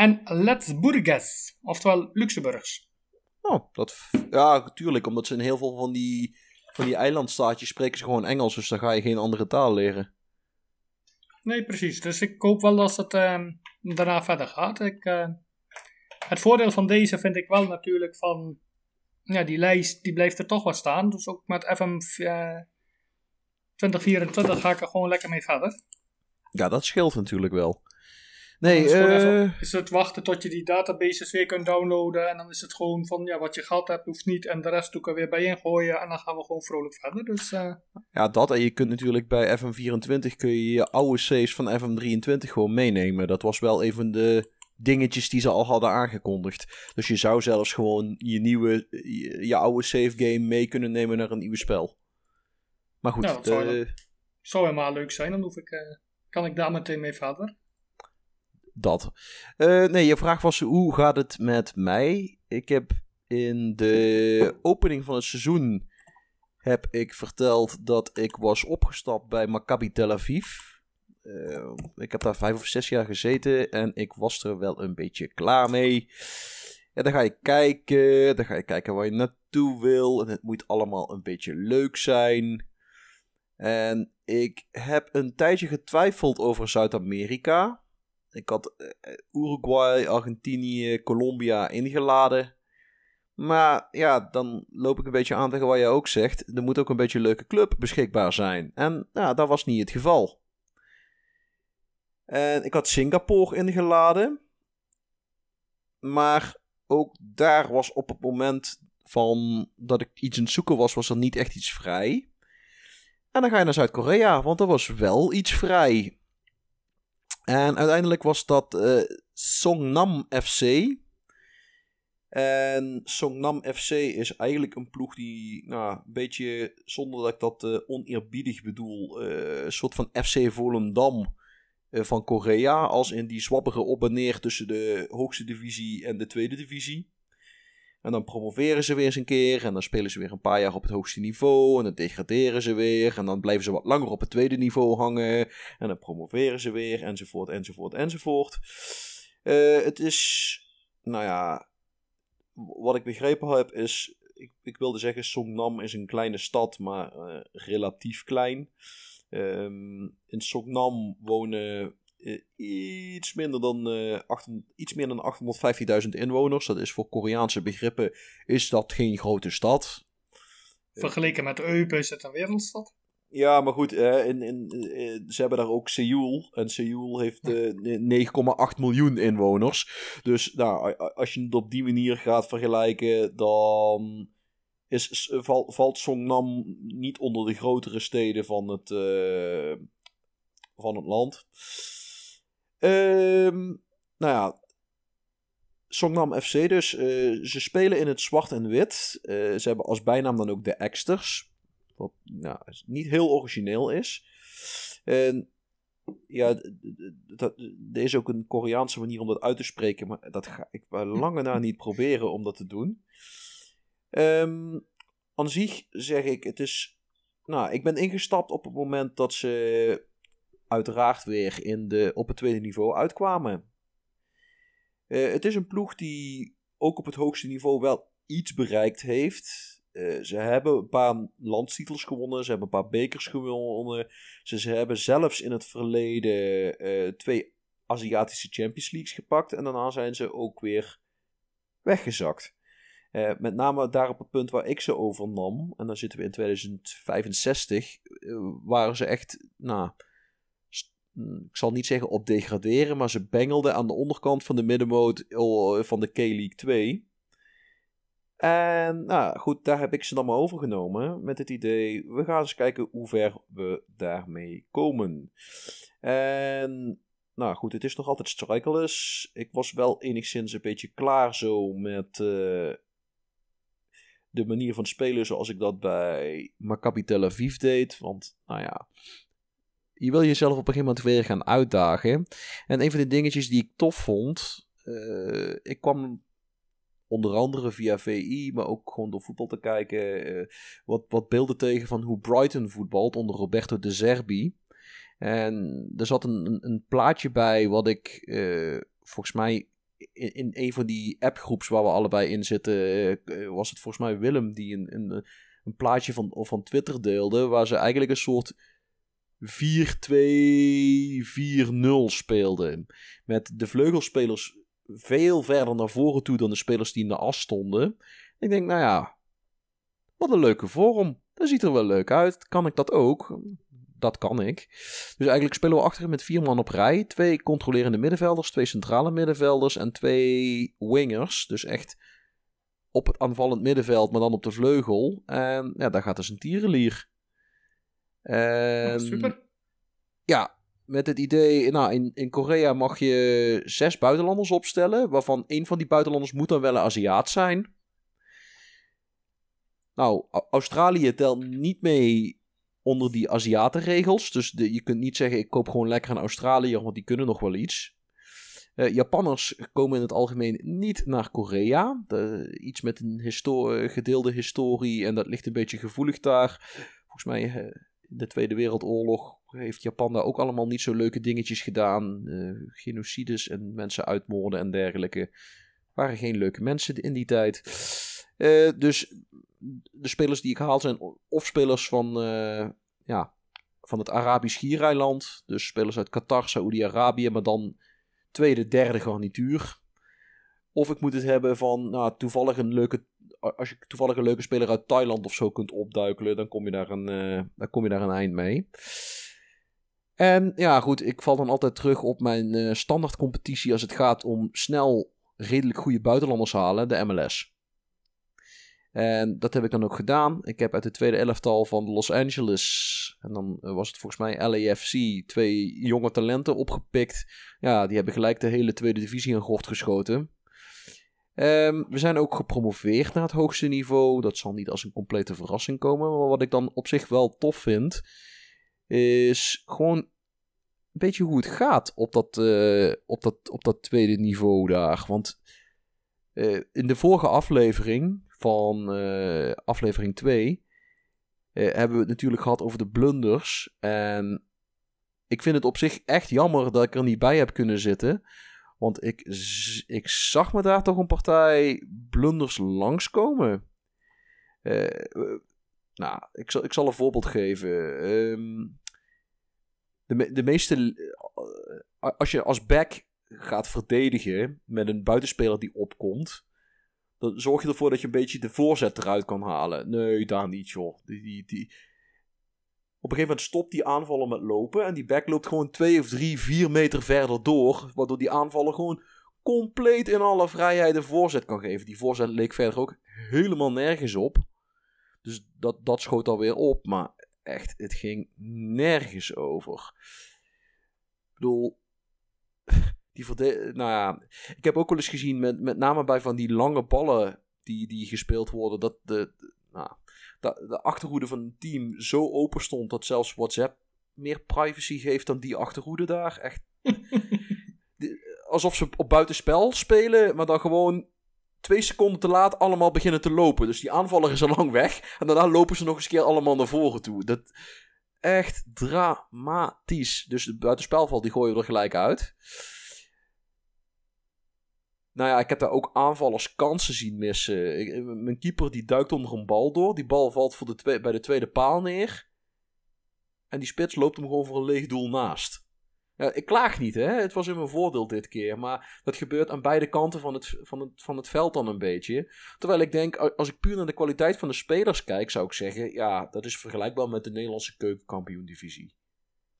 en Letsburges, oftewel Luxemburgs. Oh, dat, ja, natuurlijk. Omdat ze in heel veel van die, van die eilandstaatjes spreken ze gewoon Engels. Dus dan ga je geen andere taal leren. Nee, precies. Dus ik hoop wel dat het ehm, daarna verder gaat. Ik, eh, het voordeel van deze vind ik wel natuurlijk van... Ja, die lijst die blijft er toch wel staan. Dus ook met FM eh, 2024 ga ik er gewoon lekker mee verder. Ja, dat scheelt natuurlijk wel. Nee, is, eh, even- is het wachten tot je die databases weer kunt downloaden. En dan is het gewoon van, ja, wat je gehad hebt hoeft niet. En de rest doe ik er weer bij ingooien. En dan gaan we gewoon vrolijk verder. Dus eh, ja, dat. En je kunt natuurlijk bij FM24 kun je je oude saves van FM23 gewoon meenemen. Dat was wel een van de dingetjes die ze al hadden aangekondigd. Dus je zou zelfs gewoon je nieuwe, je, je oude save game mee kunnen nemen naar een nieuw spel. Maar goed, Ja, dat zou eh, zou helemaal leuk zijn. Dan hoef ik, kan ik daar meteen mee verder. Dat. Eh, nee, je vraag was hoe gaat het met mij? Ik heb in de opening van het seizoen heb ik verteld dat ik was opgestapt bij Maccabi Tel Aviv. Eh, ik heb daar vijf of zes jaar gezeten en ik was er wel een beetje klaar mee. Ja, dan ga je kijken, dan ga je kijken waar je naartoe wil en het moet allemaal een beetje leuk zijn. En ik heb een tijdje getwijfeld over Zuid-Amerika. Ik had eh, Uruguay, Argentinië, Colombia ingeladen. Maar ja, dan loop ik een beetje aan tegen wat jij ook zegt. Er moet ook een beetje een leuke club beschikbaar zijn. En ja, dat was niet het geval. En ik had Singapore ingeladen. Maar ook daar was op het moment van dat ik iets aan het zoeken was, was er niet echt iets vrij. En dan ga je naar Zuid-Korea, want er was wel iets vrij. En uiteindelijk was dat eh Songnam FC. En Songnam FC is eigenlijk een ploeg die, nou, een beetje, zonder dat ik dat eh, oneerbiedig bedoel, eh, een soort van FC Volendam van Korea. Als in die zwabberen op en neer tussen de hoogste divisie en de tweede divisie. En dan promoveren ze weer eens een keer. En dan spelen ze weer een paar jaar op het hoogste niveau. En dan degraderen ze weer. En dan blijven ze wat langer op het tweede niveau hangen. En dan promoveren ze weer. Enzovoort, enzovoort, enzovoort. Eh, het is, nou ja, wat ik begrepen heb is, ik, ik wilde zeggen Songnam is een kleine stad, maar eh, relatief klein. Ehm, in Songnam wonen iets minder dan, eh 800 iets meer dan 850.000 inwoners. Dat is voor Koreaanse begrippen is dat geen grote stad. Vergeleken met Eupen is het een wereldstad. Ja, maar goed, eh, in, in, eh, ze hebben daar ook Seoul. En Seoul heeft eh, 9,8 miljoen inwoners. Dus nou, als je het op die manier gaat vergelijken, dan is, val- valt Songnam niet onder de grotere steden van het, eh, van het land. Ehm, nou ja, Songnam FC dus. eh, ze spelen in het zwart en wit. Eh, ze hebben als bijnaam dan ook de Exters. Wat nou, niet heel origineel is. En ja, dat, er is ook een Koreaanse manier om dat uit te spreken. Maar dat ga ik bij lange na niet proberen om dat te doen. Ehm aan zich zeg ik, het is... Nou, ik ben ingestapt op het moment dat ze uiteraard weer in de, op het tweede niveau uitkwamen. Eh, het is een ploeg die ook op het hoogste niveau wel iets bereikt heeft. Eh, ze hebben een paar landstitels gewonnen. Ze hebben een paar bekers gewonnen. Ze, ze hebben zelfs in het verleden eh, twee Aziatische Champions Leagues gepakt. En daarna zijn ze ook weer weggezakt. Met name daar op het punt waar ik ze overnam. En dan zitten we in 2065. eh, waren ze echt, nou, ik zal niet zeggen op degraderen. Maar ze bengelden aan de onderkant van de middenmoot eh, van de K-League 2. En nou goed, daar heb ik ze dan maar overgenomen. Met het idee, we gaan eens kijken hoe ver we daarmee komen. En nou goed, het is nog altijd strikeless. Ik was wel enigszins een beetje klaar zo met eh, de manier van spelen zoals ik dat bij Maccabi Tel Aviv deed. Want, nou ja, je wil jezelf op een gegeven moment weer gaan uitdagen. En een van de dingetjes die ik tof vond, eh, ik kwam onder andere via VI, maar ook gewoon door voetbal te kijken, eh, wat, wat beelden tegen van hoe Brighton voetbalt onder Roberto de Zerbi. En er zat een, een, plaatje bij wat ik eh, volgens mij in, in een van die appgroeps waar we allebei in zitten, was het volgens mij Willem die een, een, een plaatje van, van Twitter deelde, waar ze eigenlijk een soort 4-2-4-0 speelden. Met de vleugelspelers veel verder naar voren toe dan de spelers die in de as stonden. Ik denk, nou ja, wat een leuke vorm. Dat ziet er wel leuk uit. Kan ik dat ook? Dat kan ik. Dus eigenlijk spelen we achterin met vier man op rij. Twee controlerende middenvelders, twee centrale middenvelders en twee wingers. Dus echt op het aanvallend middenveld, maar dan op de vleugel. En ja, daar gaat dus een tierenlier. Oh, super. ja, met het idee, nou, in, in Korea mag je zes buitenlanders opstellen, waarvan één van die buitenlanders moet dan wel een Aziat zijn. Nou, Au- Australië telt niet mee onder die Aziatenregels, dus de, je kunt niet zeggen ik koop gewoon lekker een Australiër, want die kunnen nog wel iets. Eh, Japanners komen in het algemeen niet naar Korea. De- iets met een gedeelde historie en dat ligt een beetje gevoelig daar. Volgens mij eh, de Tweede Wereldoorlog heeft Japan daar ook allemaal niet zo leuke dingetjes gedaan. Eh, genocides en mensen uitmoorden en dergelijke. Waren geen leuke mensen in die tijd. Eh, dus de spelers die ik haal zijn of spelers van, eh, ja, van het Arabisch Schiereiland. Dus spelers uit Qatar, Saoedi-Arabië, maar dan tweede, derde garnituur. Of ik moet het hebben van nou, toevallig een leuke. Als je toevallig een leuke speler uit Thailand of zo kunt opduikelen, dan kom je daar een, eh, dan kom je daar een eind mee. En ja, goed, ik val dan altijd terug op mijn eh standaard competitie als het gaat om snel redelijk goede buitenlanders halen, de MLS. En dat heb ik dan ook gedaan. Ik heb uit de tweede elftal van Los Angeles, en dan eh, was het volgens mij LAFC, twee jonge talenten opgepikt. Ja, die hebben gelijk de hele tweede divisie aan gort geschoten. Ehm, we zijn ook gepromoveerd naar het hoogste niveau. Dat zal niet als een complete verrassing komen. Maar wat ik dan op zich wel tof vind, is gewoon een beetje hoe het gaat op dat, eh, op dat, op dat tweede niveau daar. Want eh, in de vorige aflevering van eh, aflevering 2 eh, hebben we het natuurlijk gehad over de blunders. En ik vind het op zich echt jammer dat ik er niet bij heb kunnen zitten. Want ik, ik zag me daar toch een partij blunders langskomen. Eh, nou, ik zal, ik zal een voorbeeld geven. Ehm, de, me- de meeste. eh, als je als back gaat verdedigen met een buitenspeler die opkomt. Dan zorg je ervoor dat je een beetje de voorzet eruit kan halen. Nee, daar niet, joh. Die, die... Op een gegeven moment stopt die aanvaller met lopen. En die back loopt gewoon twee of drie, vier meter verder door. Waardoor die aanvaller gewoon compleet in alle vrijheid een voorzet kan geven. Die voorzet leek verder ook helemaal nergens op. Dus dat, dat schoot alweer op. Maar echt, het ging nergens over. Ik bedoel, [laughs] die nou ja, ik heb ook wel eens gezien, met, met name bij van die lange ballen die, die gespeeld worden, dat de, de- nou, de, de achterhoede van een team zo open stond dat zelfs WhatsApp meer privacy geeft dan die achterhoede daar. Echt. [laughs] De- alsof ze op buitenspel spelen, maar dan gewoon twee seconden te laat allemaal beginnen te lopen. Dus die aanvaller is al lang weg. En daarna lopen ze nog eens een keer allemaal naar voren toe. Dat echt dramatisch. Dus de buitenspelval die gooien we er gelijk uit. Nou ja, ik heb daar ook aanvallers kansen zien missen. Ik- mijn keeper die duikt onder een bal door. Die bal valt voor de twe- bij de tweede paal neer. En die spits loopt hem gewoon voor een leeg doel naast. Ja, ik klaag niet, hè. Het was in mijn voordeel dit keer. Maar dat gebeurt aan beide kanten van het, van, het, van het veld dan een beetje. Terwijl ik denk, als ik puur naar de kwaliteit van de spelers kijk, zou ik zeggen... Ja, dat is vergelijkbaar met de Nederlandse keukenkampioen-divisie.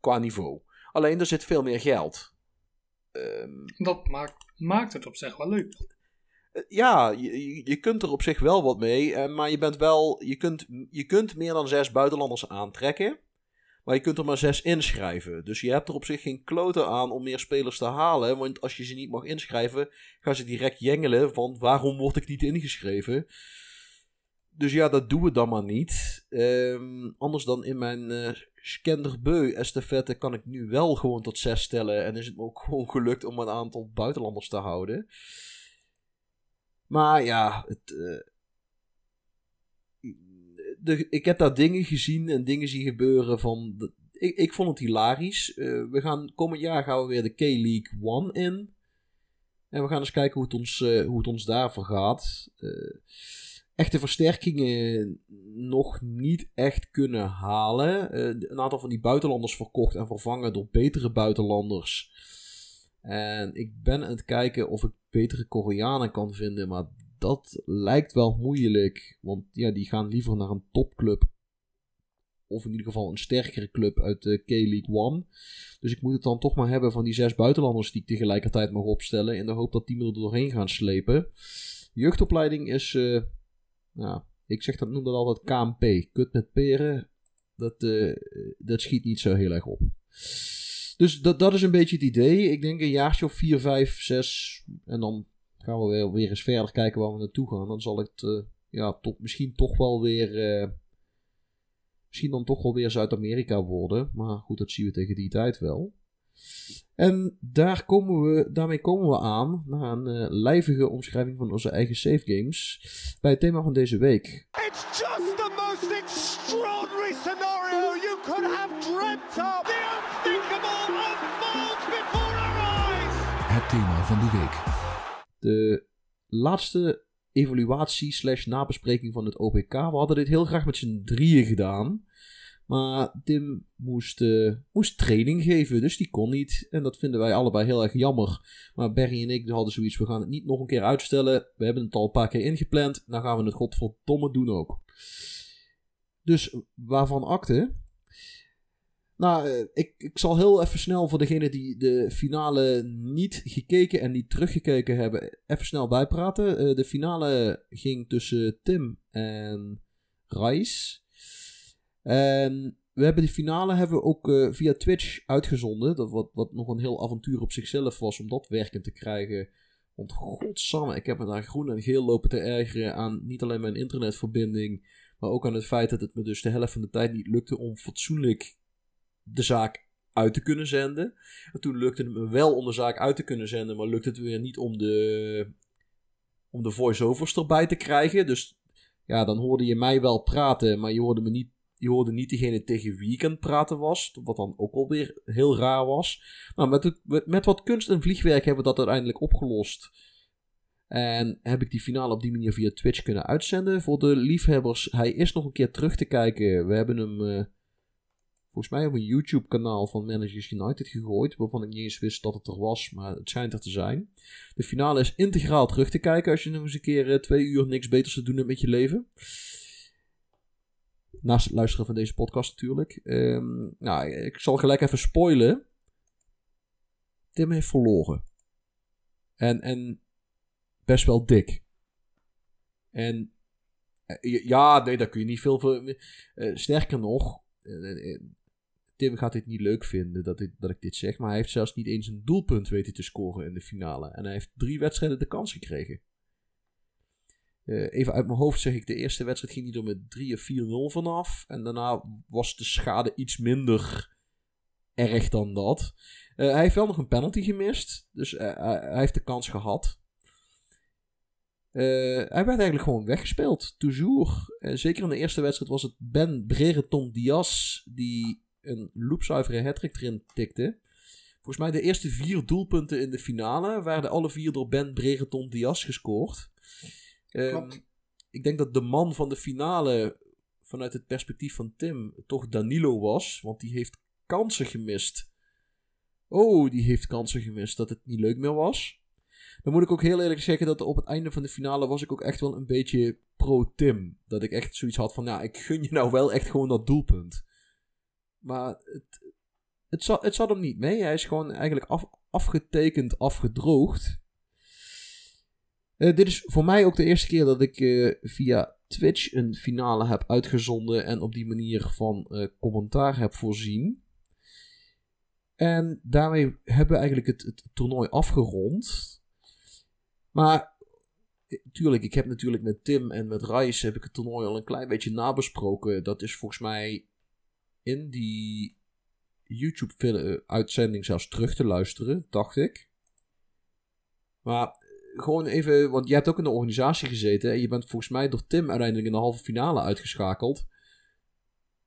Qua niveau. Alleen, er zit veel meer geld. Ehm, Dat maakt, maakt het op zich wel leuk. eh, ja, je, je- kunt er op zich wel wat mee. eh, maar je bent wel. Je kunt, je kunt meer dan zes buitenlanders aantrekken. Maar je kunt er maar zes inschrijven. Dus je hebt er op zich geen kloten aan om meer spelers te halen. Want als je ze niet mag inschrijven, gaan ze direct jengelen. van waarom word ik niet ingeschreven? dus ja, dat doen we dan maar niet. Ehm, anders dan in mijn uh, Skenderbeu estafette kan ik nu wel gewoon tot zes stellen. En is het me ook [laughs] gewoon gelukt om een aantal buitenlanders te houden. Maar ja, het, de, ik heb daar dingen gezien en dingen zien gebeuren van... Ik, ik vond het hilarisch. Uh, we gaan, komend jaar gaan we weer de K-League One in. En we gaan eens kijken hoe het ons, uh, hoe het ons daarvoor gaat. Uh, echte versterkingen nog niet echt kunnen halen. een aantal van die buitenlanders verkocht en vervangen door betere buitenlanders. En ik ben aan het kijken of ik betere Koreanen kan vinden. Maar dat lijkt wel moeilijk. Want ja, die gaan liever naar een topclub. Of in ieder geval een sterkere club uit de K-League One. Dus ik moet het dan toch maar hebben van die zes buitenlanders die ik tegelijkertijd mag opstellen. In de hoop dat die me er doorheen gaan slepen. Jeugdopleiding is. Uh, nou, ik zeg dat, noem dat altijd KMP. Kut met peren. Dat, uh, dat schiet niet zo heel erg op. Dus dat, dat is een beetje het idee. Ik denk een jaartje of 4, 5, 6. En dan gaan we weer, weer eens verder kijken waar we naartoe gaan. Dan zal het uh, ja, tot, misschien toch wel weer. Uh, misschien dan toch wel weer Zuid-Amerika worden. Maar goed, dat zien we tegen die tijd wel. En daar komen we, daarmee komen we aan naar een uh, lijvige omschrijving van onze eigen save games. Bij het thema van deze week. It's just the most extraordinary scenario you could have dreamt of. The unthinkable unfolds before our eyes. Het thema van de week de laatste evaluatie slash nabespreking van het OPK. We hadden dit heel graag met z'n drieën gedaan. Maar Tim moest, uh, moest training geven, dus die kon niet. En dat vinden wij allebei heel erg jammer. Maar Berry en ik hadden zoiets, we gaan het niet nog een keer uitstellen. We hebben het al een paar keer ingepland. Dan gaan we het godverdomme doen ook. Dus waarvan akte? Nou, eh, ik, ik zal heel even snel voor degenen die de finale niet gekeken en niet teruggekeken hebben, even snel bijpraten. De finale ging tussen Tim en Rice. En we hebben die finale hebben we ook uh, via Twitch uitgezonden. Dat wat, wat nog een heel avontuur op zichzelf was om dat werkend te krijgen. Want godsamme, ik heb me daar groen en geel lopen te ergeren aan niet alleen mijn internetverbinding, maar ook aan het feit dat het me dus de helft van de tijd niet lukte om fatsoenlijk de zaak uit te kunnen zenden. En toen lukte het me wel om de zaak uit te kunnen zenden, maar lukte het weer niet om de, om de voice-overs erbij te krijgen. Dus ja, dan hoorde je mij wel praten, maar je hoorde me niet. Je hoorde niet degene tegen het praten was. Wat dan ook alweer heel raar was. Maar met, het, met wat kunst en vliegwerk hebben we dat uiteindelijk opgelost. En heb ik die finale op die manier via Twitch kunnen uitzenden. Voor de liefhebbers, hij is nog een keer terug te kijken. We hebben hem. Uh, volgens mij op een YouTube-kanaal van Managers United gegooid. Waarvan ik niet eens wist dat het er was, maar het schijnt er te zijn. De finale is integraal terug te kijken als je nog eens een keer uh, twee uur niks beters te doen hebt met je leven. Naast het luisteren van deze podcast natuurlijk. Um, nou, ik zal gelijk even spoilen. Tim heeft verloren. En, en best wel dik. En eh, ja, nee, daar kun je niet veel voor. Uh, sterker nog, Tim gaat dit niet leuk vinden dat, dat ik dit zeg. Maar hij heeft zelfs niet eens een doelpunt weten te scoren in de finale. En hij heeft drie wedstrijden de kans gekregen. Uh, even uit mijn hoofd zeg ik, de eerste wedstrijd ging hij er met 3 of 4-0 vanaf. En daarna was de schade iets minder erg dan dat. Uh, hij heeft wel nog een penalty gemist. Dus uh, hij heeft de kans gehad. hij werd eigenlijk gewoon weggespeeld. Toujours. zeker in de eerste wedstrijd was het Ben Brereton Diaz die een loopzuivere hattrick erin tikte. Volgens mij de eerste vier doelpunten in de finale werden alle vier door Ben Brereton Diaz gescoord. Um, ik denk dat de man van de finale vanuit het perspectief van Tim toch Danilo was, want die heeft kansen gemist. Oh, die heeft kansen gemist dat het niet leuk meer was. Dan moet ik ook heel eerlijk zeggen dat op het einde van de finale was ik ook echt wel een beetje pro-Tim. Dat ik echt zoiets had van, ja, ik gun je nou wel echt gewoon dat doelpunt. Maar het, het, zat, het zat hem niet mee. Hij is gewoon eigenlijk af, afgetekend, afgedroogd. Uh, dit is voor mij ook de eerste keer dat ik uh, via Twitch een finale heb uitgezonden en op die manier van uh, commentaar heb voorzien. En daarmee hebben we eigenlijk het, toernooi afgerond. Maar tuurlijk, ik heb natuurlijk met Tim en met Rice heb ik het toernooi al een klein beetje nabesproken. Dat is volgens mij in die YouTube-uitzending zelfs terug te luisteren, dacht ik. Maar eh, gewoon even, want je hebt ook in de organisatie gezeten en je bent volgens mij door Tim uiteindelijk in de halve finale uitgeschakeld.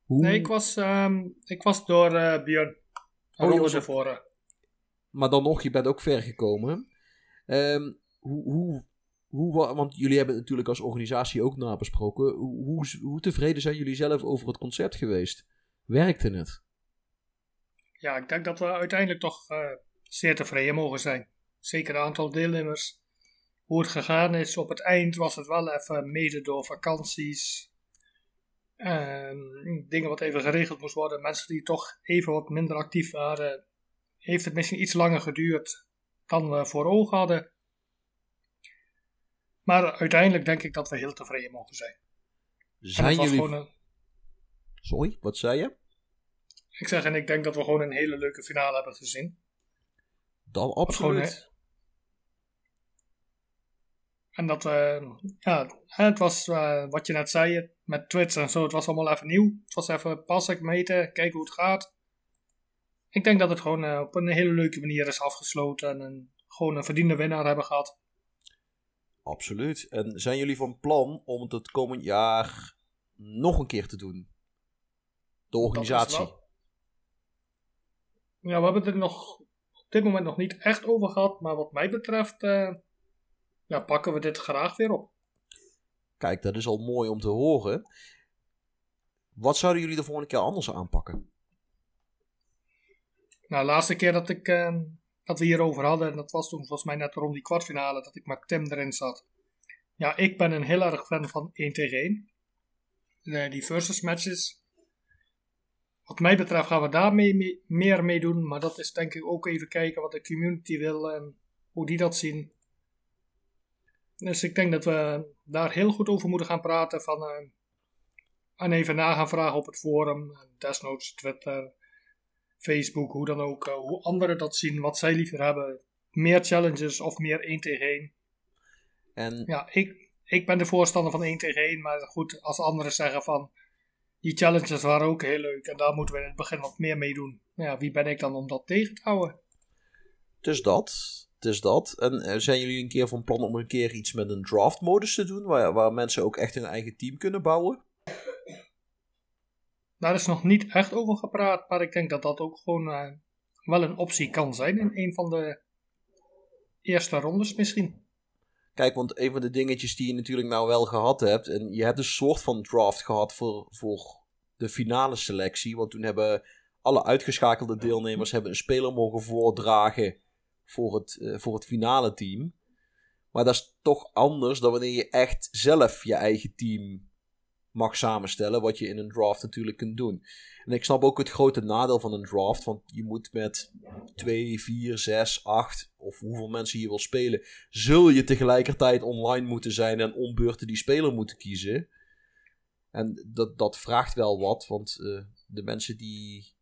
Hoe... Nee, ik was, ehm, ik was door uh, Björn. Oh, was ervoor. Maar dan nog, je bent ook ver gekomen. Um, hoe, hoe, hoe, want jullie hebben het natuurlijk als organisatie ook nabesproken. Hoe, hoe, hoe tevreden zijn jullie zelf over het concept geweest? Werkte het? Ja, ik denk dat we uiteindelijk toch uh, zeer tevreden mogen zijn. Zeker het aantal deelnemers. Hoe het gegaan is op het eind was het wel even mede door vakanties. En dingen wat even geregeld moest worden. Mensen die toch even wat minder actief waren. Heeft het misschien iets langer geduurd dan we voor ogen hadden. Maar uiteindelijk denk ik dat we heel tevreden mogen zijn. Zijn jullie... Een... Sorry, wat zei je? Ik zeg, en ik denk dat we gewoon een hele leuke finale hebben gezien. Dan absoluut. En dat, uh, ja, het was uh, wat je net zei, met Twitch en zo, het was allemaal even nieuw. Het was even passen, meten, kijken hoe het gaat. Ik denk dat het gewoon uh, op een hele leuke manier is afgesloten en een, gewoon een verdiende winnaar hebben gehad. Absoluut. En zijn jullie van plan om het het komend jaar nog een keer te doen? De organisatie. Ja, we hebben het er nog op dit moment nog niet echt over gehad. Maar wat mij betreft uh, ja, pakken we dit graag weer op. Kijk, dat is al mooi om te horen. Wat zouden jullie de volgende keer anders aanpakken? Nou, de laatste keer dat, ik, uh, dat we hierover hadden, en dat was toen volgens mij net rond die kwartfinale, dat ik met Tim erin zat. Ja, ik ben een heel erg fan van 1 tegen 1. Uh, die versus matches. Wat mij betreft gaan we daar mee, meer mee doen. Maar dat is denk ik ook even kijken wat de community wil en hoe die dat zien. Dus ik denk dat we daar heel goed over moeten gaan praten. Van, uh, en even na gaan vragen op het forum, desnoods Twitter, Facebook, hoe dan ook. Uh, hoe anderen dat zien, wat zij liever hebben. Meer challenges of meer 1 tegen 1. En... Ja, ik, ik ben de voorstander van 1 tegen 1. Maar goed, als anderen zeggen van die challenges waren ook heel leuk. En daar moeten we in het begin wat meer mee doen. Nou ja, wie ben ik dan om dat tegen te houden? Dus dat. Dus dat. En eh, zijn jullie een keer van plan om een keer iets met een draft modus te doen? Waar, waar mensen ook echt hun eigen team kunnen bouwen? Daar is nog niet echt over gepraat. Maar ik denk dat dat ook gewoon uh, wel een optie kan zijn in een van de eerste rondes misschien. Kijk, want een van de dingetjes die je natuurlijk nou wel gehad hebt. En je hebt een soort van draft gehad voor, voor de finale selectie. Want toen hebben alle uitgeschakelde deelnemers hebben een speler mogen voordragen voor het, uh, voor het finale team. Maar dat is toch anders dan wanneer je echt zelf je eigen team mag samenstellen. Wat je in een draft natuurlijk kunt doen. En ik snap ook het grote nadeel van een draft. Want je moet met 2, 4, 6, 8 of hoeveel mensen je wil spelen. Zul je tegelijkertijd online moeten zijn en ombeurten die speler moeten kiezen. En dat, dat vraagt wel wat. Want uh, de mensen die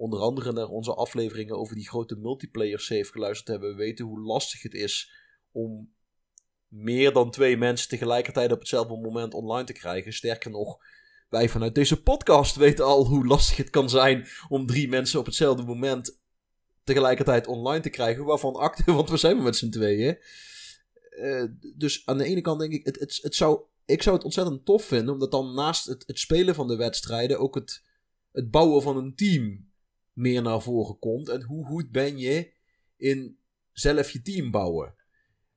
onder andere naar onze afleveringen over die grote multiplayer save geluisterd hebben. Weten hoe lastig het is om meer dan twee mensen tegelijkertijd op hetzelfde moment online te krijgen. Sterker nog, wij vanuit deze podcast weten al hoe lastig het kan zijn om drie mensen op hetzelfde moment tegelijkertijd online te krijgen. Waarvan acte, [laughs] want we zijn met z'n tweeën. Uh, dus aan de ene kant denk ik, het, het, het zou, ik zou het ontzettend tof vinden, omdat dan naast het, het spelen van de wedstrijden ook het, het bouwen van een team meer naar voren komt. En hoe goed ben je in zelf je team bouwen?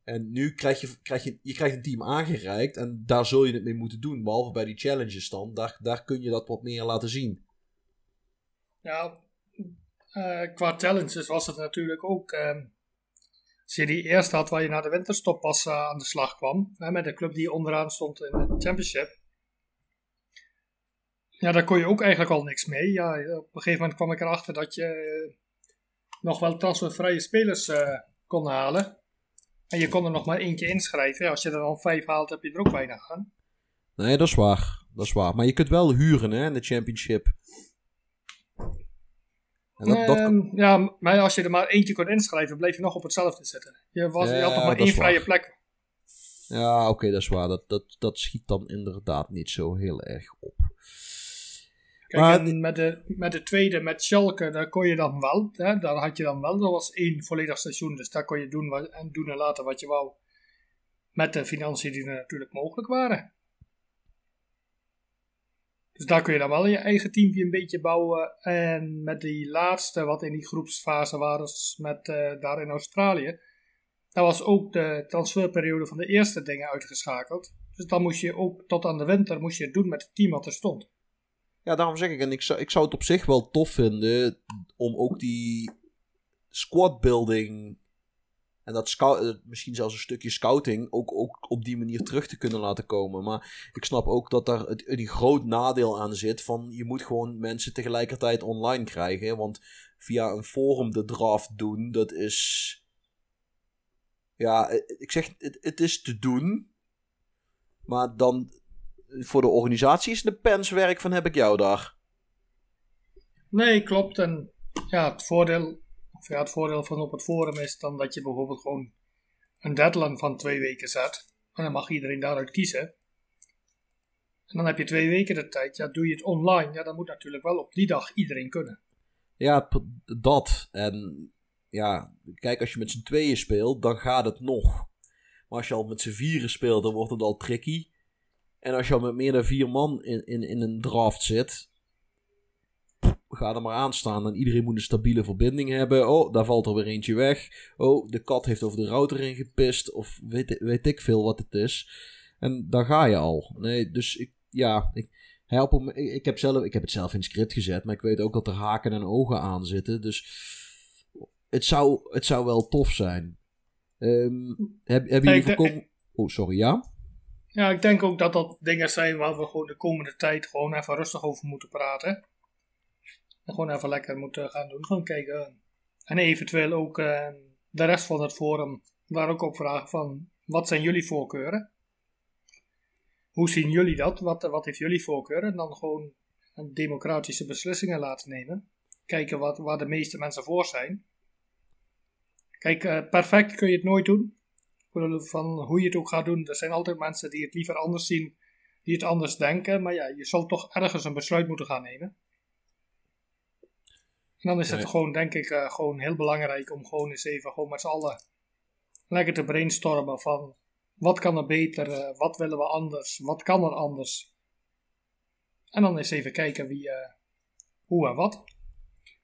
En nu krijg je, krijg je, je krijgt een team aangereikt en daar zul je het mee moeten doen. Behalve bij die challenges dan. Daar, daar kun je dat wat meer laten zien. Ja, uh, qua challenges was het natuurlijk ook. Uh, als je die eerste had waar je naar de winterstop pas uh, aan de slag kwam. Hè, met de club die onderaan stond in de championship. Ja, daar kon je ook eigenlijk al niks mee. Ja, op een gegeven moment kwam ik erachter dat je eh, nog wel transfervrije spelers kon halen. En je kon er nog maar eentje inschrijven. Als je er dan vijf haalt, heb je er ook weinig aan. Nee, dat is waar. Dat is waar. Maar je kunt wel huren hè, in de championship. En dat, dat... Ehm, ja, maar als je er maar eentje kon inschrijven, bleef je nog op hetzelfde zitten. Je, was, je had nog maar één vrije plek. Ja, oké, dat is waar. Dat, dat, dat schiet dan inderdaad niet zo heel erg op. Kijk, Maar met, de, met de tweede, met Schalke, daar kon je dan wel. Hè, daar had je dan wel. Dat was één volledig seizoen. Dus daar kon je doen, wat, en doen en laten wat je wou. Met de financiën die er natuurlijk mogelijk waren. Dus daar kun je dan wel je eigen teampje een beetje bouwen. En met die laatste, wat in die groepsfase was, met eh, daar in Australië. Daar was ook de transferperiode van de eerste dingen uitgeschakeld. Dus dan moest je ook tot aan de winter moest je het doen met het team wat er stond. Ja, daarom zeg ik, en ik zou, ik zou het op zich wel tof vinden om ook die squad building en dat scou- eh, misschien zelfs een stukje scouting ook, ook op die manier terug te kunnen laten komen. Maar ik snap ook dat daar het, een groot nadeel aan zit van je moet gewoon mensen tegelijkertijd online krijgen. Want via een forum de draft doen, dat is... Ja, eh, ik zeg, het, het is te doen. Maar dan voor de organisatie is de penswerk van heb ik jou daar. Nee, klopt. En ja, het voordeel, of ja, het voordeel van op het forum is dan dat je bijvoorbeeld gewoon een deadline van twee weken zet. En dan mag iedereen daaruit kiezen. En dan heb je twee weken de tijd. Ja, doe je het online, ja, dan moet natuurlijk wel op die dag iedereen kunnen. Ja, dat. En ja, kijk, als je met z'n tweeën speelt, dan gaat het nog. Maar als je al met z'n vieren speelt, dan wordt het al tricky. En als je al met meer dan vier man in, in, in een draft zit, ga er maar aan staan. En iedereen moet een stabiele verbinding hebben. Oh, daar valt er weer eentje weg. Oh, de kat heeft over de router in gepist. Of weet, weet ik veel wat het is. En daar ga je al. Nee, dus ik, ja, ik, help hem. Ik, ik heb zelf, ik heb het zelf in script gezet, maar ik weet ook dat er haken en ogen aan zitten. Dus het zou, het zou wel tof zijn. Ehm, heb, hebben jullie ik denk- voorkomen... Oh, sorry, ja? Ja, ik denk ook dat dat dingen zijn waar we gewoon de komende tijd gewoon even rustig over moeten praten. En gewoon even lekker moeten gaan doen. Gewoon kijken. En eventueel ook eh, de rest van het forum daar ook op vragen van wat zijn jullie voorkeuren? Hoe zien jullie dat? Wat, wat heeft jullie voorkeur? En dan gewoon democratische beslissingen laten nemen. Kijken wat, waar de meeste mensen voor zijn. Kijk, eh, perfect kun je het nooit doen van hoe je het ook gaat doen. Er zijn altijd mensen die het liever anders zien, die het anders denken. Maar ja, je zal toch ergens een besluit moeten gaan nemen. En dan is het Nee. gewoon, denk ik, eh, gewoon heel belangrijk om gewoon eens even gewoon met z'n allen lekker te brainstormen van wat kan er beter, eh, wat willen we anders, wat kan er anders. En dan eens even kijken wie, eh, hoe en wat.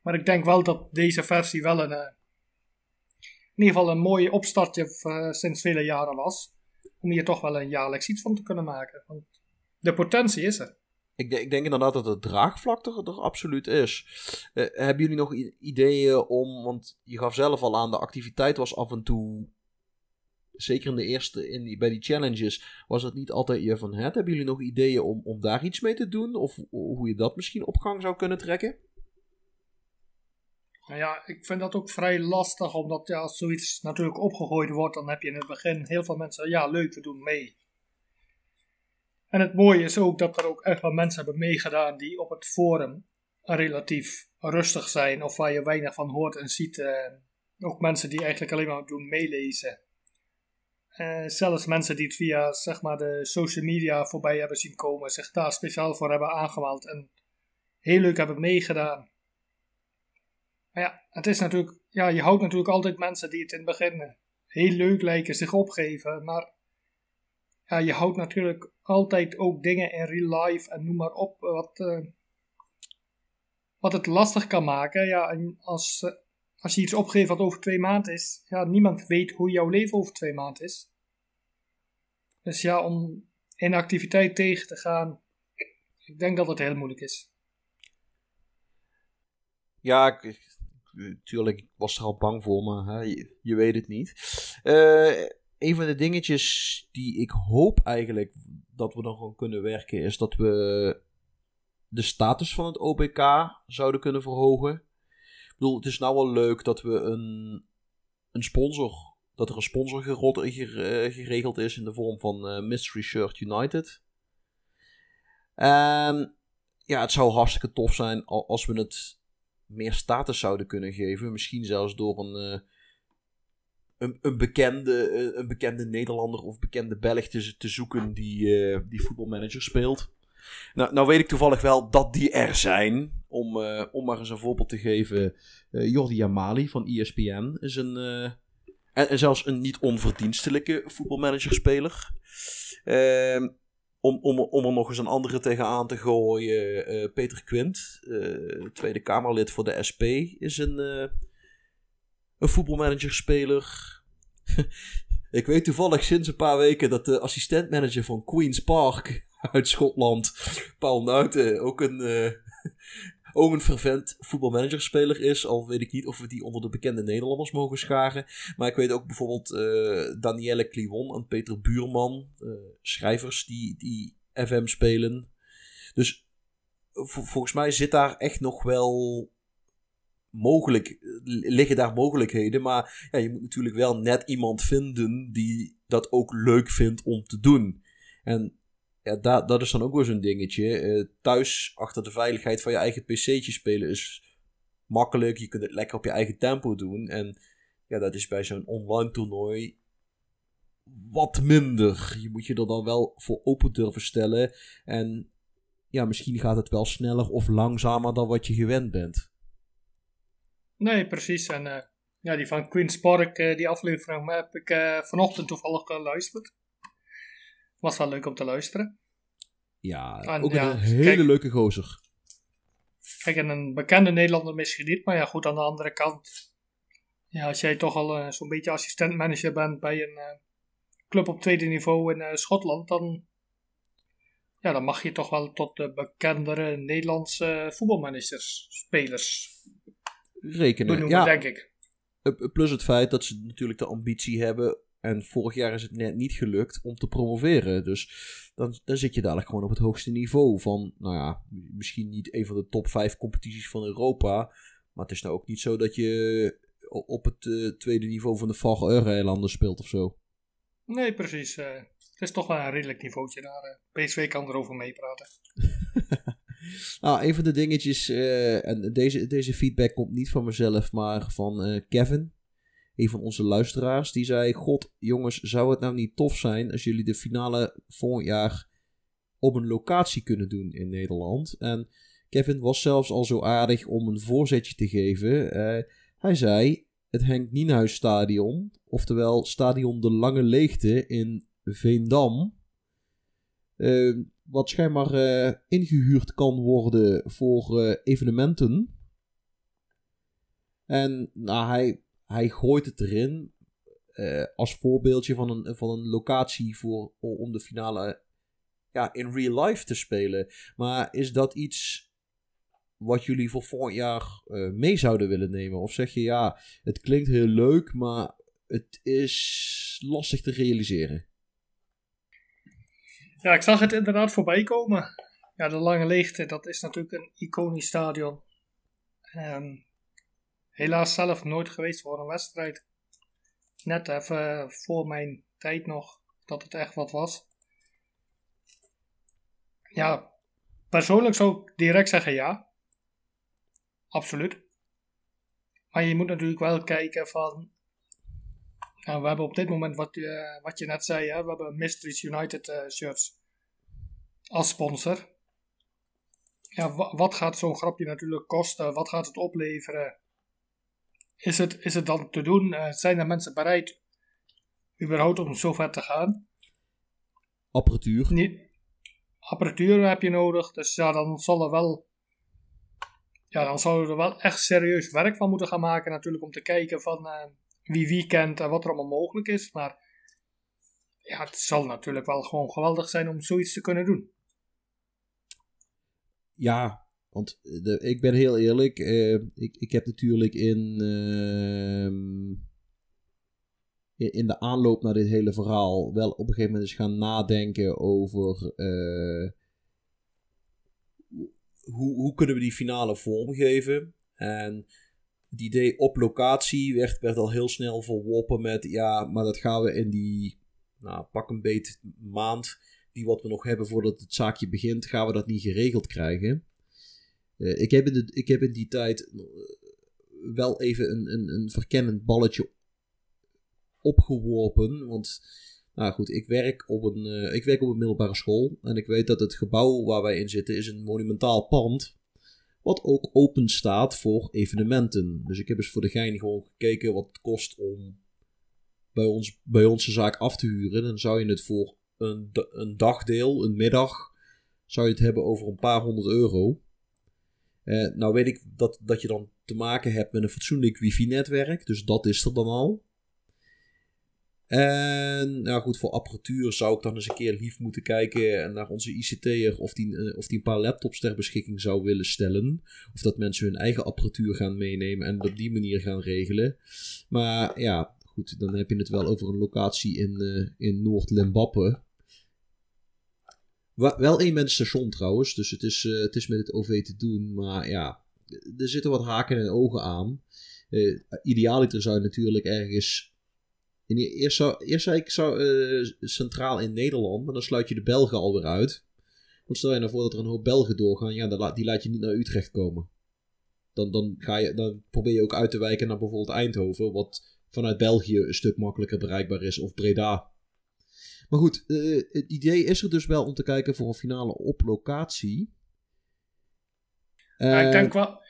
Maar ik denk wel dat deze versie wel een, in ieder geval een mooi opstartje eh, sinds vele jaren was. Om hier toch wel een jaarlijks iets van te kunnen maken. Want de potentie is er. Ik, ik denk inderdaad dat het draagvlak er, absoluut is. Eh, hebben jullie nog ideeën om... Want je gaf zelf al aan, de activiteit was af en toe... Zeker in de eerste, in bij die challenges, was het niet altijd je van het. Hebben jullie nog ideeën om, om daar iets mee te doen? Of hoe je dat misschien op gang zou kunnen trekken? Nou ja, ik vind dat ook vrij lastig. Omdat ja, als zoiets natuurlijk opgegooid wordt, dan heb je in het begin heel veel mensen. Ja, leuk, we doen mee. En het mooie is ook dat er ook echt wel mensen hebben meegedaan die op het forum relatief rustig zijn. Of waar je weinig van hoort en ziet. ook mensen die eigenlijk alleen maar doen meelezen. Eh, zelfs mensen die het via zeg maar, de social media voorbij hebben zien komen, zich daar speciaal voor hebben aangemeld en heel leuk hebben meegedaan. Ja, het is natuurlijk, ja, je houdt natuurlijk altijd mensen die het in het begin eh, heel leuk lijken, zich opgeven, maar ja, je houdt natuurlijk altijd ook dingen in real life en noem maar op, eh, wat, eh, wat het lastig kan maken. Ja, en als, als je iets opgeeft wat over twee maanden is, ja, niemand weet hoe jouw leven over twee maanden is. Dus ja, om inactiviteit tegen te gaan, ik denk dat het heel moeilijk is. Ja, ik, tuurlijk, ik was er al bang voor, maar hè, je, weet het niet. Eh, een van de dingetjes die ik hoop eigenlijk dat we dan gewoon kunnen werken, is dat we de status van het OPK zouden kunnen verhogen. Ik bedoel, het is nou wel leuk dat we een, een sponsor, dat er een sponsor ger- eh, geregeld is in de vorm van eh, Mystery Shirt United. En ja, het zou hartstikke tof zijn al- als we het meer status zouden kunnen geven. Misschien zelfs door een, eh, een, een, bekende, een bekende Nederlander of bekende Belg te, te zoeken die, uh, die voetbalmanager speelt. Nou, nou weet ik toevallig wel dat die er zijn. Om, om maar eens een voorbeeld te geven. Jordi Amali van ESPN is een... En, en, zelfs een niet onverdienstelijke voetbalmanagerspeler. Uh, om, om, om er nog eens een andere tegenaan te gooien. Uh, Peter Quint, uh, Tweede Kamerlid voor de SP, is een, uh, een voetbalmanagerspeler. [laughs] Ik weet toevallig sinds een paar weken dat de assistentmanager van Queen's Park [laughs] uit Schotland, Paul Nuiten, ook een, ook een fervent voetbalmanagerspeler is. Al weet ik niet of we die onder de bekende Nederlanders mogen scharen. Maar ik weet ook bijvoorbeeld uh, Danielle Kliwon en Peter Buurman. Uh, schrijvers die, die FM spelen. Dus volgens mij zit daar echt nog wel mogelijk, liggen daar mogelijkheden. Maar ja, je moet natuurlijk wel net iemand vinden die dat ook leuk vindt om te doen. En ja, dat, dat is dan ook weer zo'n dingetje. Uh, thuis achter de veiligheid van je eigen pc'tje spelen is makkelijk. Je kunt het lekker op je eigen tempo doen. En ja, dat is bij zo'n online toernooi wat minder. Je moet je er dan wel voor open durven stellen. En ja, misschien gaat het wel sneller of langzamer dan wat je gewend bent. Nee, precies. En uh, ja, die van Queen's Park, uh, die aflevering heb ik vanochtend toevallig geluisterd. Was wel leuk om te luisteren. Ja, en, ook ja, een hele kijk, leuke gozer. Kijk, en een bekende Nederlander misschien niet, maar ja, goed, aan de andere kant. Ja, als jij toch al uh, zo'n beetje assistentmanager bent bij een uh, club op tweede niveau in uh, Schotland, dan, ja, dan mag je toch wel tot de bekendere Nederlandse voetbalmanagers, spelers rekenen. Benoemen, ja. denk ik. Plus het feit dat ze natuurlijk de ambitie hebben en vorig jaar is het net niet gelukt om te promoveren. Dus dan, dan zit je dadelijk gewoon op het hoogste niveau van, nou ja, misschien niet een van de top 5 competities van Europa. Maar het is nou ook niet zo dat je op het uh, tweede niveau van de Faroe-eilanden speelt of zo. Nee, precies. Uh, het is toch wel een redelijk niveautje daar. Uh. PSV kan erover meepraten. [laughs] nou, een van de dingetjes, en deze, deze feedback komt niet van mezelf, maar van Kevin een van onze luisteraars, die zei: God, jongens, zou het nou niet tof zijn als jullie de finale volgend jaar op een locatie kunnen doen in Nederland? En Kevin was zelfs al zo aardig om een voorzetje te geven. Uh, hij zei: Het Henk Nienhuis Stadion, oftewel Stadion de Lange Leegte in Veendam. Uh, wat schijnbaar uh, ingehuurd kan worden voor evenementen. En nou, hij hij gooit het erin uh, als voorbeeldje van een, van een locatie voor, om de finale ja, in real life te spelen. Maar is dat iets wat jullie voor volgend jaar uh, mee zouden willen nemen? Of zeg je ja, het klinkt heel leuk, maar het is lastig te realiseren? Ja, ik zag het inderdaad voorbij komen. Ja, de Lange Leegte, dat is natuurlijk een iconisch stadion. Um, helaas zelf nooit geweest voor een wedstrijd. Net even voor mijn tijd nog dat het echt wat was. Ja, persoonlijk zou ik direct zeggen ja. Absoluut. Maar je moet natuurlijk wel kijken van. We hebben op dit moment wat, uh, wat je net zei, hè? we hebben Mysteries United uh, shirts als sponsor. Ja, wat gaat zo'n grapje natuurlijk kosten? Wat gaat het opleveren? Is het, is het dan te doen? Uh, zijn er mensen bereid überhaupt om zo ver te gaan? Apparatuur. Niet, apparatuur heb je nodig, dus ja, dan zal er wel. Ja, dan zouden we er wel echt serieus werk van moeten gaan maken, natuurlijk, om te kijken van uh, wie wie kent en wat er allemaal mogelijk is. Maar ja, het zal natuurlijk wel gewoon geweldig zijn om zoiets te kunnen doen. Ja, want eh, de, ik ben heel eerlijk, uh, ik, ik heb natuurlijk in, uh, in, de aanloop naar dit hele verhaal wel op een gegeven moment eens gaan nadenken over uh, hoe, hoe kunnen we die finale vormgeven. En het idee op locatie werd, werd al heel snel verworpen met ja, maar dat gaan we in die nou, pak een beet maand die wat we nog hebben voordat het zaakje begint, gaan we dat niet geregeld krijgen. Uh, ik, heb in de, ik heb in die tijd uh, wel even een, een, een verkennend balletje opgeworpen. Want, nou goed, ik werk, op een, eh, ik werk op een middelbare school. En ik weet dat het gebouw waar wij in zitten is een monumentaal pand. Wat ook open staat voor evenementen. Dus ik heb eens voor de gein gewoon gekeken wat het kost om bij, ons, bij onze zaak af te huren. Dan zou je het voor een, een dagdeel, een middag, zou je het hebben over een paar honderd euro. Uh, nou weet ik dat, dat je dan te maken hebt met een fatsoenlijk wifi-netwerk. Dus dat is er dan al. En nou goed, voor apparatuur zou ik dan eens een keer lief moeten kijken naar onze ICT'er of die, eh, of die een paar laptops ter beschikking zou willen stellen. Of dat mensen hun eigen apparatuur gaan meenemen en op die manier gaan regelen. Maar ja, goed, dan heb je het wel over een locatie in, uh, in Noord-Limbappe. Wel één mens station trouwens, dus het is, uh, het is met het OV te doen. Maar ja, er zitten wat haken en ogen aan. Uh, idealiter zou je natuurlijk ergens. In, eerst, zou, eerst ik zou, uh, centraal in Nederland, maar dan sluit je de Belgen alweer uit. Want stel je nou voor dat er een hoop Belgen doorgaan, ja, die laat je niet naar Utrecht komen. Dan, dan, ga je, dan probeer je ook uit te wijken naar bijvoorbeeld Eindhoven, wat vanuit België een stuk makkelijker bereikbaar is, of Breda. Maar goed, uh, het idee is er dus wel om te kijken voor een finale op locatie. Uh, ik, denk wel,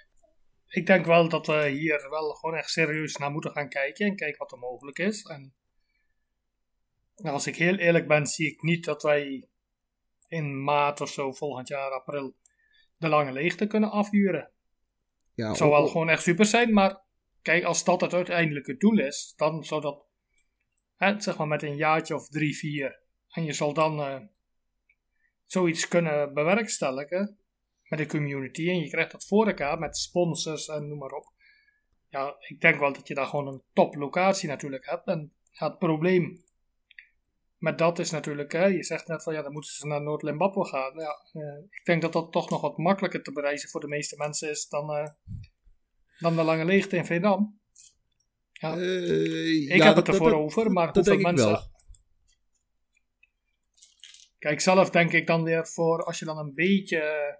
ik denk wel dat we hier wel gewoon echt serieus naar moeten gaan kijken en kijken wat er mogelijk is. En als ik heel eerlijk ben, zie ik niet dat wij in maart of zo volgend jaar, april, de lange leegte kunnen afhuren. Ja, het zou wel gewoon echt super zijn, maar kijk, als dat het uiteindelijke doel is, dan zou dat Zeg maar met een jaartje of drie, vier. En je zal dan uh, zoiets kunnen bewerkstelligen met de community. En je krijgt dat voor elkaar met sponsors en noem maar op. Ja, ik denk wel dat je daar gewoon een top locatie natuurlijk hebt. En het probleem met dat is natuurlijk, hè, je zegt net van ja, dan moeten ze naar Noord-Limbapo gaan. Ja, uh, ik denk dat dat toch nog wat makkelijker te bereizen voor de meeste mensen is dan, uh, dan de lange leegte in Veendam. Ja. Uh, ik heb het ervoor over, maar dat hoeveel mensen... Wel. Kijk, zelf denk ik dan weer voor, als je dan een beetje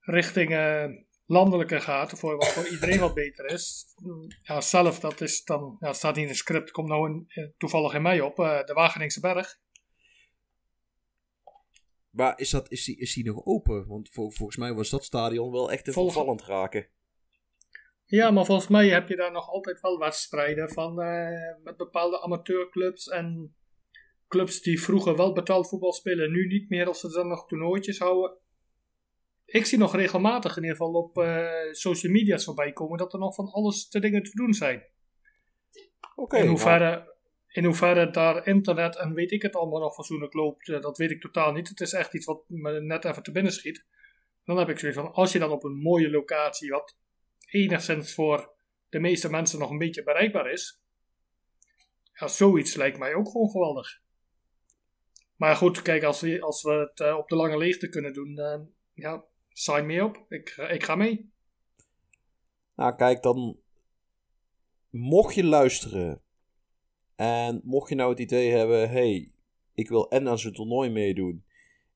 richting uh, landelijke gaat, voor wat voor iedereen wat beter is. Ja, zelf, dat is dan, ja, staat niet in het script, komt nou een, eh, toevallig in mij op, de Wageningse Berg. Maar is, dat, is, die, is die nog open? Want volgens mij was dat stadion wel echt een vervallend raken. Ja, maar volgens mij heb je daar nog altijd wel wedstrijden van uh, met bepaalde amateurclubs en clubs die vroeger wel betaald voetbal spelen, nu niet meer als ze dan nog toernooitjes houden. Ik zie nog regelmatig in ieder geval op uh, social media's voorbij komen dat er nog van alles te dingen te doen zijn. Oké. in, hoeverre, in hoeverre daar internet en weet ik het allemaal nog fatsoenlijk loopt, uh, dat weet ik totaal niet. Het is echt iets wat me net even te binnen schiet. Dan heb ik zoiets van, als je dan op een mooie locatie, wat enigszins voor de meeste mensen nog een beetje bereikbaar is. Ja, zoiets lijkt mij ook gewoon geweldig. Maar goed, kijk, als we, als we het uh, op de lange leegte kunnen doen, ja, sign me op. Ik, ik ga mee. Nou, kijk, dan mocht je luisteren en mocht je nou het idee hebben, hey, ik wil en aan zo'n toernooi meedoen.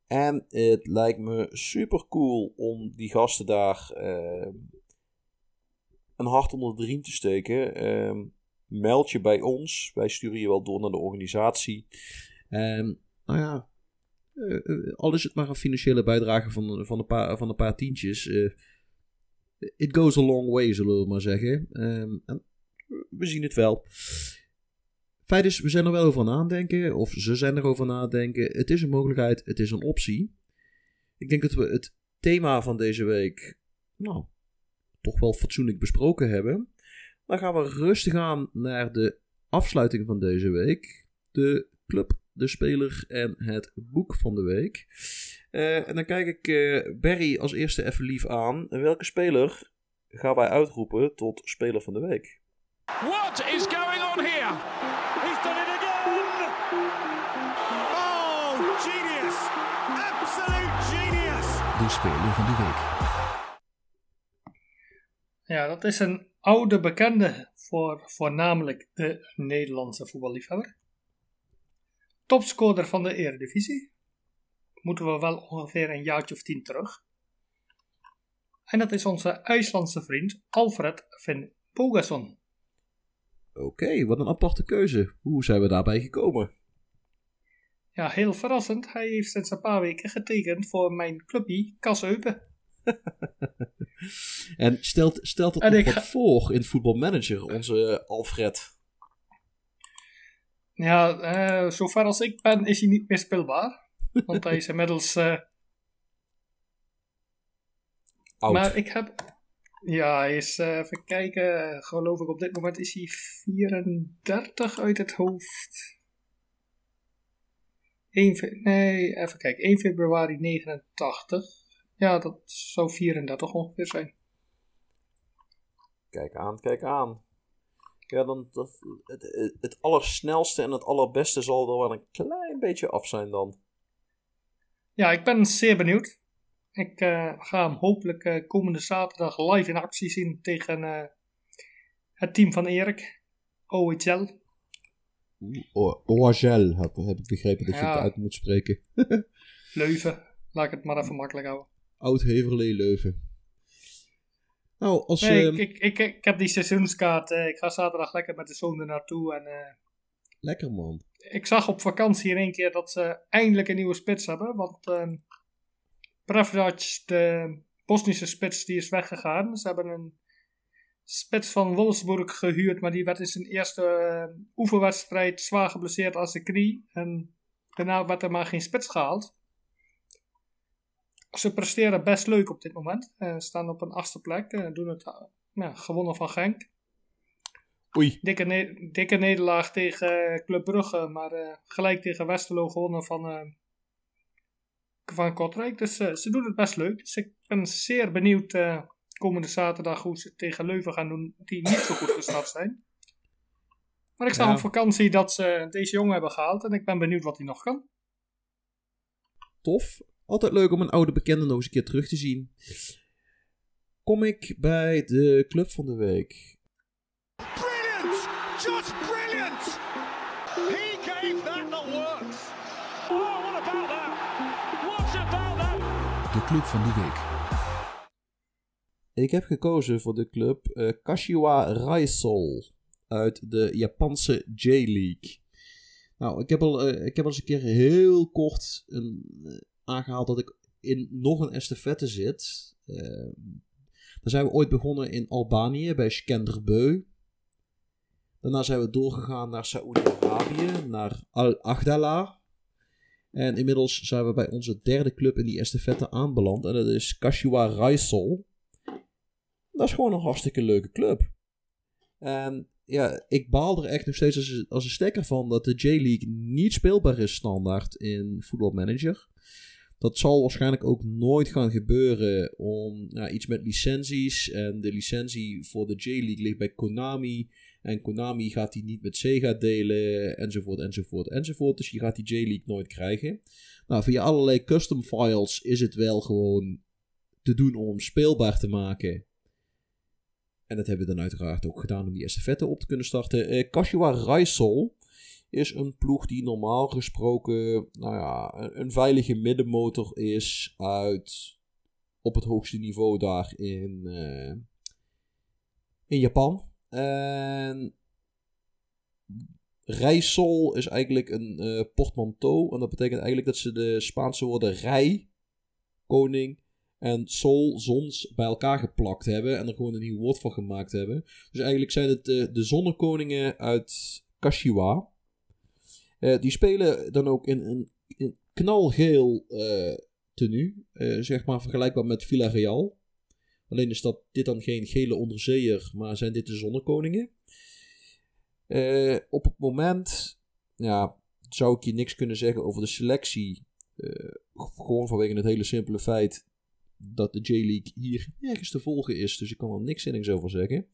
En het lijkt me super cool om die gasten daar uh, een hart onder de riem te steken, um, meld je bij ons. Wij sturen je wel door naar de organisatie. Um, nou ja, uh, al is het maar een financiële bijdrage van, van, een, paar, van een paar tientjes. Uh, it goes a long way, zullen we maar zeggen. Um, en we zien het wel. Feit is, we zijn er wel over nadenken. Of ze zijn erover nadenken. Het is een mogelijkheid, het is een optie. Ik denk dat we het thema van deze week. Nou, toch wel fatsoenlijk besproken hebben. Dan gaan we rustig aan naar de afsluiting van deze week. De club, de speler en het boek van de week. Uh, en dan kijk ik uh, Barry als eerste even lief aan. welke speler gaan wij uitroepen tot speler van de week? What is going on here? He's done it again! Oh, genius! Absolute genius! De speler van de week. Ja, dat is een oude bekende voor voornamelijk de Nederlandse voetballiefhebber. Topscorer van de Eredivisie. Moeten we wel ongeveer een jaartje of tien terug. En dat is onze IJslandse vriend Alfred Finn Bogason. Oké, wat een aparte keuze. Hoe zijn we daarbij gekomen? Ja, heel verrassend. Hij heeft sinds een paar weken getekend voor mijn clubje Kasseupen. En stelt, stelt het nog wat voor in voetbalmanager, onze Alfred? Ja, uh, zover als ik ben, is hij niet meer speelbaar. Want hij is inmiddels. Uh... Oud. Maar ik heb. Ja, hij is. Uh, even kijken. Geloof ik op dit moment is hij 34 uit het hoofd. 1, nee, even kijken. 1 februari 89. Ja, dat zou 34 ongeveer zijn. Kijk aan, kijk aan. Ja, dan, dat, het, het allersnelste en het allerbeste zal er wel een klein beetje af zijn dan. Ja, ik ben zeer benieuwd. Ik uh, ga hem hopelijk uh, komende zaterdag live in actie zien tegen uh, het team van Erik. OHL. OHL, heb, heb ik begrepen dat je het uit moet spreken. [laughs] Leuven, laat ik het maar even makkelijk houden. Oud-Heverlee Leuven. Nou, als, nee, ik, ik, ik, ik, heb die seizoenskaart. ik ga zaterdag lekker met de zoon er naartoe. En, lekker man. Ik zag op vakantie in één keer dat ze eindelijk een nieuwe spits hebben. Want Prevrac, de Bosnische spits, die is weggegaan. Ze hebben een spits van Wolfsburg gehuurd. Maar die werd in zijn eerste uh, oefenwedstrijd zwaar geblesseerd als de knie. En daarna werd er maar geen spits gehaald. Ze presteren best leuk op dit moment. Uh, staan op een achtste plek. Uh, doen het uh, gewonnen van Genk. Oei. Dikke, ne dikke nederlaag tegen Club Brugge. Maar gelijk tegen Westerlo gewonnen van, van Kortrijk. Dus ze doen het best leuk. Dus ik ben zeer benieuwd komende zaterdag hoe ze tegen Leuven gaan doen. Die niet zo goed gestart zijn. Maar ik zag ja. op vakantie dat ze deze jongen hebben gehaald. En ik ben benieuwd wat hij nog kan. Tof. Altijd leuk om een oude bekende nog eens een keer terug te zien. Kom ik bij de club van de week. Brilliant! Just brilliant! He gave that the works. Oh, what about that? What about that? De club van de week. Ik heb gekozen voor de club uh, Kashiwa Raisol uit de Japanse J-League. Nou, ik heb, al, uh, ik heb al eens een keer heel kort een, uh, aangehaald dat ik in nog een estafette zit. Uh, dan zijn we ooit begonnen in Albanië bij Skenderbeu. Daarna zijn we doorgegaan naar Saoedi-Arabië, naar Al-Agdala. En inmiddels zijn we bij onze derde club in die estafette aanbeland. En dat is Kashiwa Raisol. Dat is gewoon een hartstikke leuke club. En ja, ik baal er echt nog steeds als, als een stekker van dat de J-League niet speelbaar is standaard in Football Manager. Dat zal waarschijnlijk ook nooit gaan gebeuren om nou, iets met licenties. En de licentie voor de J-League ligt bij Konami. En Konami gaat die niet met Sega delen, enzovoort, enzovoort, enzovoort. Dus je gaat die J-League nooit krijgen. Nou, via allerlei custom files is het wel gewoon te doen om speelbaar te maken. En dat hebben we dan uiteraard ook gedaan om die estafette op te kunnen starten. Uh, Kashiwa Raisol is een ploeg die normaal gesproken nou ja, een, veilige middenmotor is uit op het hoogste niveau daar in, uh, in Japan. En Rijsol is eigenlijk een uh, portmanteau. En dat betekent eigenlijk dat ze de Spaanse woorden rij, koning en sol, zons bij elkaar geplakt hebben. En er gewoon een nieuw woord van gemaakt hebben. Dus eigenlijk zijn het de, de zonnekoningen uit Kashiwa. Uh, die spelen dan ook in een, knalgeel uh, tenue. Zeg maar vergelijkbaar met Villarreal. Alleen is dat, dit dan geen gele onderzeeër, maar zijn dit de zonnekoningen. op het moment ja, zou ik je niks kunnen zeggen over de selectie. gewoon vanwege het hele simpele feit dat de J-League hier nergens te volgen is. Dus ik kan er niks zinnigs over zeggen.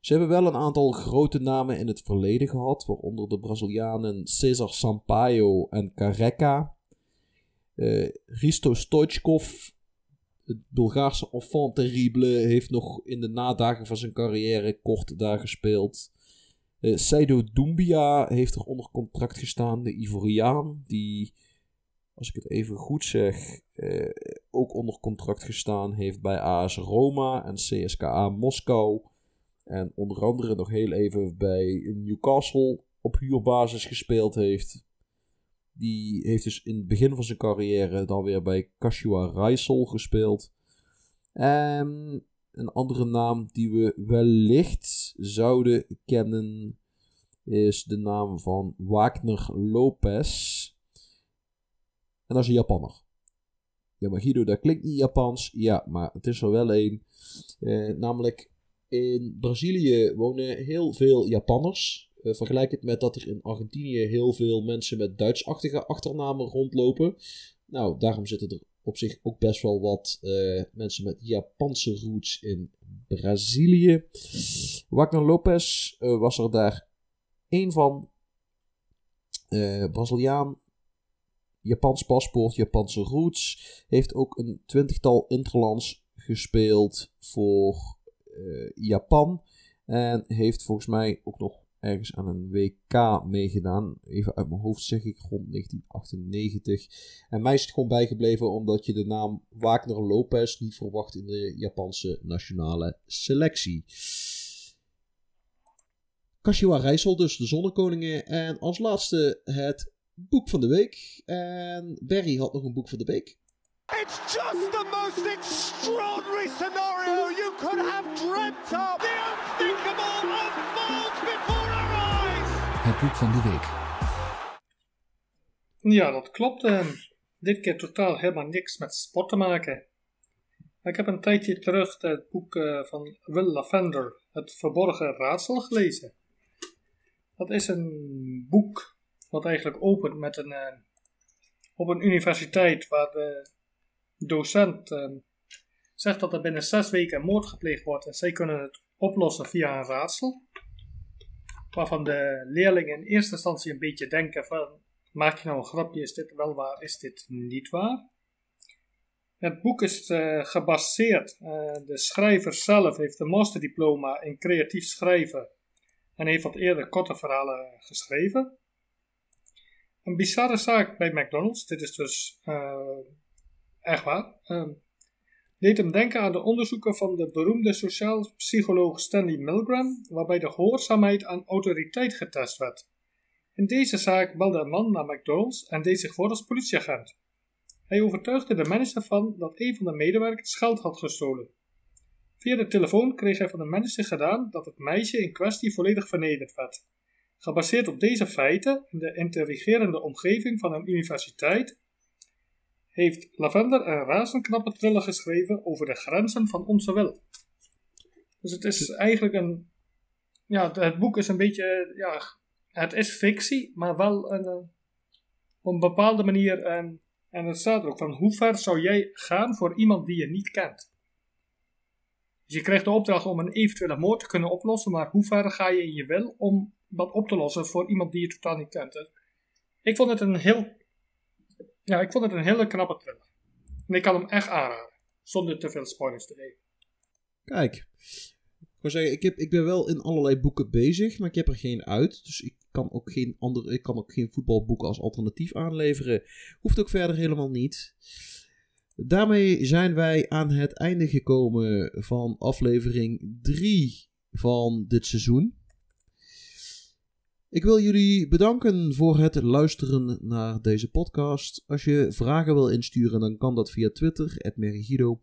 Ze hebben wel een aantal grote namen in het verleden gehad, waaronder de Brazilianen Cesar Sampaio en Careca. Uh, Risto Stoichkov, het Bulgaarse enfant terrible, heeft nog in de nadagen van zijn carrière kort daar gespeeld. Uh, Seido Doumbia heeft er onder contract gestaan, de Ivoriaan, die, als ik het even goed zeg, uh, ook onder contract gestaan heeft bij AS Roma en CSKA Moskou. En onder andere nog heel even bij Newcastle op huurbasis gespeeld heeft. Die heeft dus in het begin van zijn carrière dan weer bij Kashua Reisel gespeeld. En een andere naam die we wellicht zouden kennen is de naam van Wagner Lopez. En dat is een Japanner. Ja, maar Guido, dat klinkt niet Japans. Ja, maar het is er wel een. Eh, namelijk in Brazilië wonen heel veel Japanners. Uh, vergelijk het met dat er in Argentinië heel veel mensen met Duitsachtige achternamen rondlopen. Nou, daarom zitten er op zich ook best wel wat uh, mensen met Japanse roots in Brazilië. Wagner Lopez uh, was er daar één van. Uh, Braziliaan. Japans paspoort, Japanse roots. Heeft ook een twintigtal interlands gespeeld voor Japan. En heeft volgens mij ook nog ergens aan een WK meegedaan. Even uit mijn hoofd zeg ik rond 1998. En mij is het gewoon bijgebleven omdat je de naam Wagner Lopez niet verwacht in de Japanse nationale selectie. Kashiwa Rijssel, dus de Zonnekoningen. En als laatste het boek van de week. En Barry had nog een boek van de week. It's just the most extraordinary scenario you could have dreamt of. The unthinkable unfolds before our eyes. Het boek van de week. Ja, dat klopt. Uh, dit keer totaal helemaal niks met sport te maken. Ik heb een tijdje terug het boek uh, van Will Lavender, Het Verborgen Raadsel, gelezen. Dat is een boek wat eigenlijk opent met een, uh, op een universiteit waar de docent uh, zegt dat er binnen zes weken een moord gepleegd wordt en zij kunnen het oplossen via een raadsel. Waarvan de leerlingen in eerste instantie een beetje denken van, maak je nou een grapje, is dit wel waar, is dit niet waar? Het boek is uh, gebaseerd, de schrijver zelf heeft een masterdiploma in creatief schrijven en heeft wat eerder korte verhalen geschreven. Een bizarre zaak bij McDonald's, dit is dus uh, echt waar, um, deed hem denken aan de onderzoeken van de beroemde sociaal psycholoog Stanley Milgram, waarbij de gehoorzaamheid aan autoriteit getest werd. In deze zaak belde een man naar McDonald's en deed zich voor als politieagent. Hij overtuigde de manager van dat een van de medewerkers geld had gestolen. Via de telefoon kreeg hij van de manager gedaan dat het meisje in kwestie volledig vernederd werd. Gebaseerd op deze feiten en de intelligerende omgeving van een universiteit heeft Lavender een razend knappe thriller geschreven over de grenzen van onze wil. Dus het is eigenlijk een. Ja, het boek is een beetje. Ja, het is fictie, maar wel een, op een bepaalde manier. En, en het staat er ook van hoe ver zou jij gaan voor iemand die je niet kent? Dus je krijgt de opdracht om een eventuele moord te kunnen oplossen, maar hoe ver ga je in je wil om dat op te lossen voor iemand die je totaal niet kent? Ik vond het een heel ja, ik vond het een hele knappe thriller. En ik kan hem echt aanraden. Zonder te veel spoilers te geven. Kijk. Ik wil zeggen, ik, heb, ik ben wel in allerlei boeken bezig, maar ik heb er geen uit. Dus ik kan ook geen, andere, ik kan ook geen voetbalboeken als alternatief aanleveren. Hoeft ook verder helemaal niet. Daarmee zijn wij aan het einde gekomen van aflevering 3 van dit seizoen. Ik wil jullie bedanken voor het luisteren naar deze podcast. Als je vragen wil insturen, dan kan dat via Twitter, @merigido,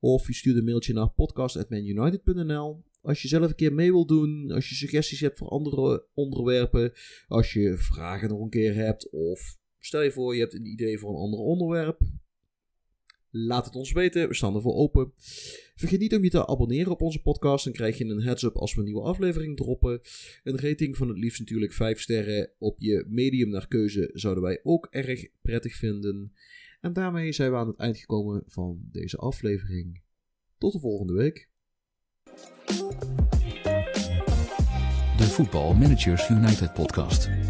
of je stuurt een mailtje naar podcast.manunited.nl. Als je zelf een keer mee wilt doen, als je suggesties hebt voor andere onderwerpen, als je vragen nog een keer hebt, of stel je voor je hebt een idee voor een ander onderwerp, Laat het ons weten, we staan ervoor open. Vergeet niet om je te abonneren op onze podcast, dan krijg je een heads-up als we een nieuwe aflevering droppen. Een rating van het liefst natuurlijk 5 sterren op je medium naar keuze zouden wij ook erg prettig vinden. En daarmee zijn we aan het eind gekomen van deze aflevering. Tot de volgende week. De Voetbal Managers United podcast.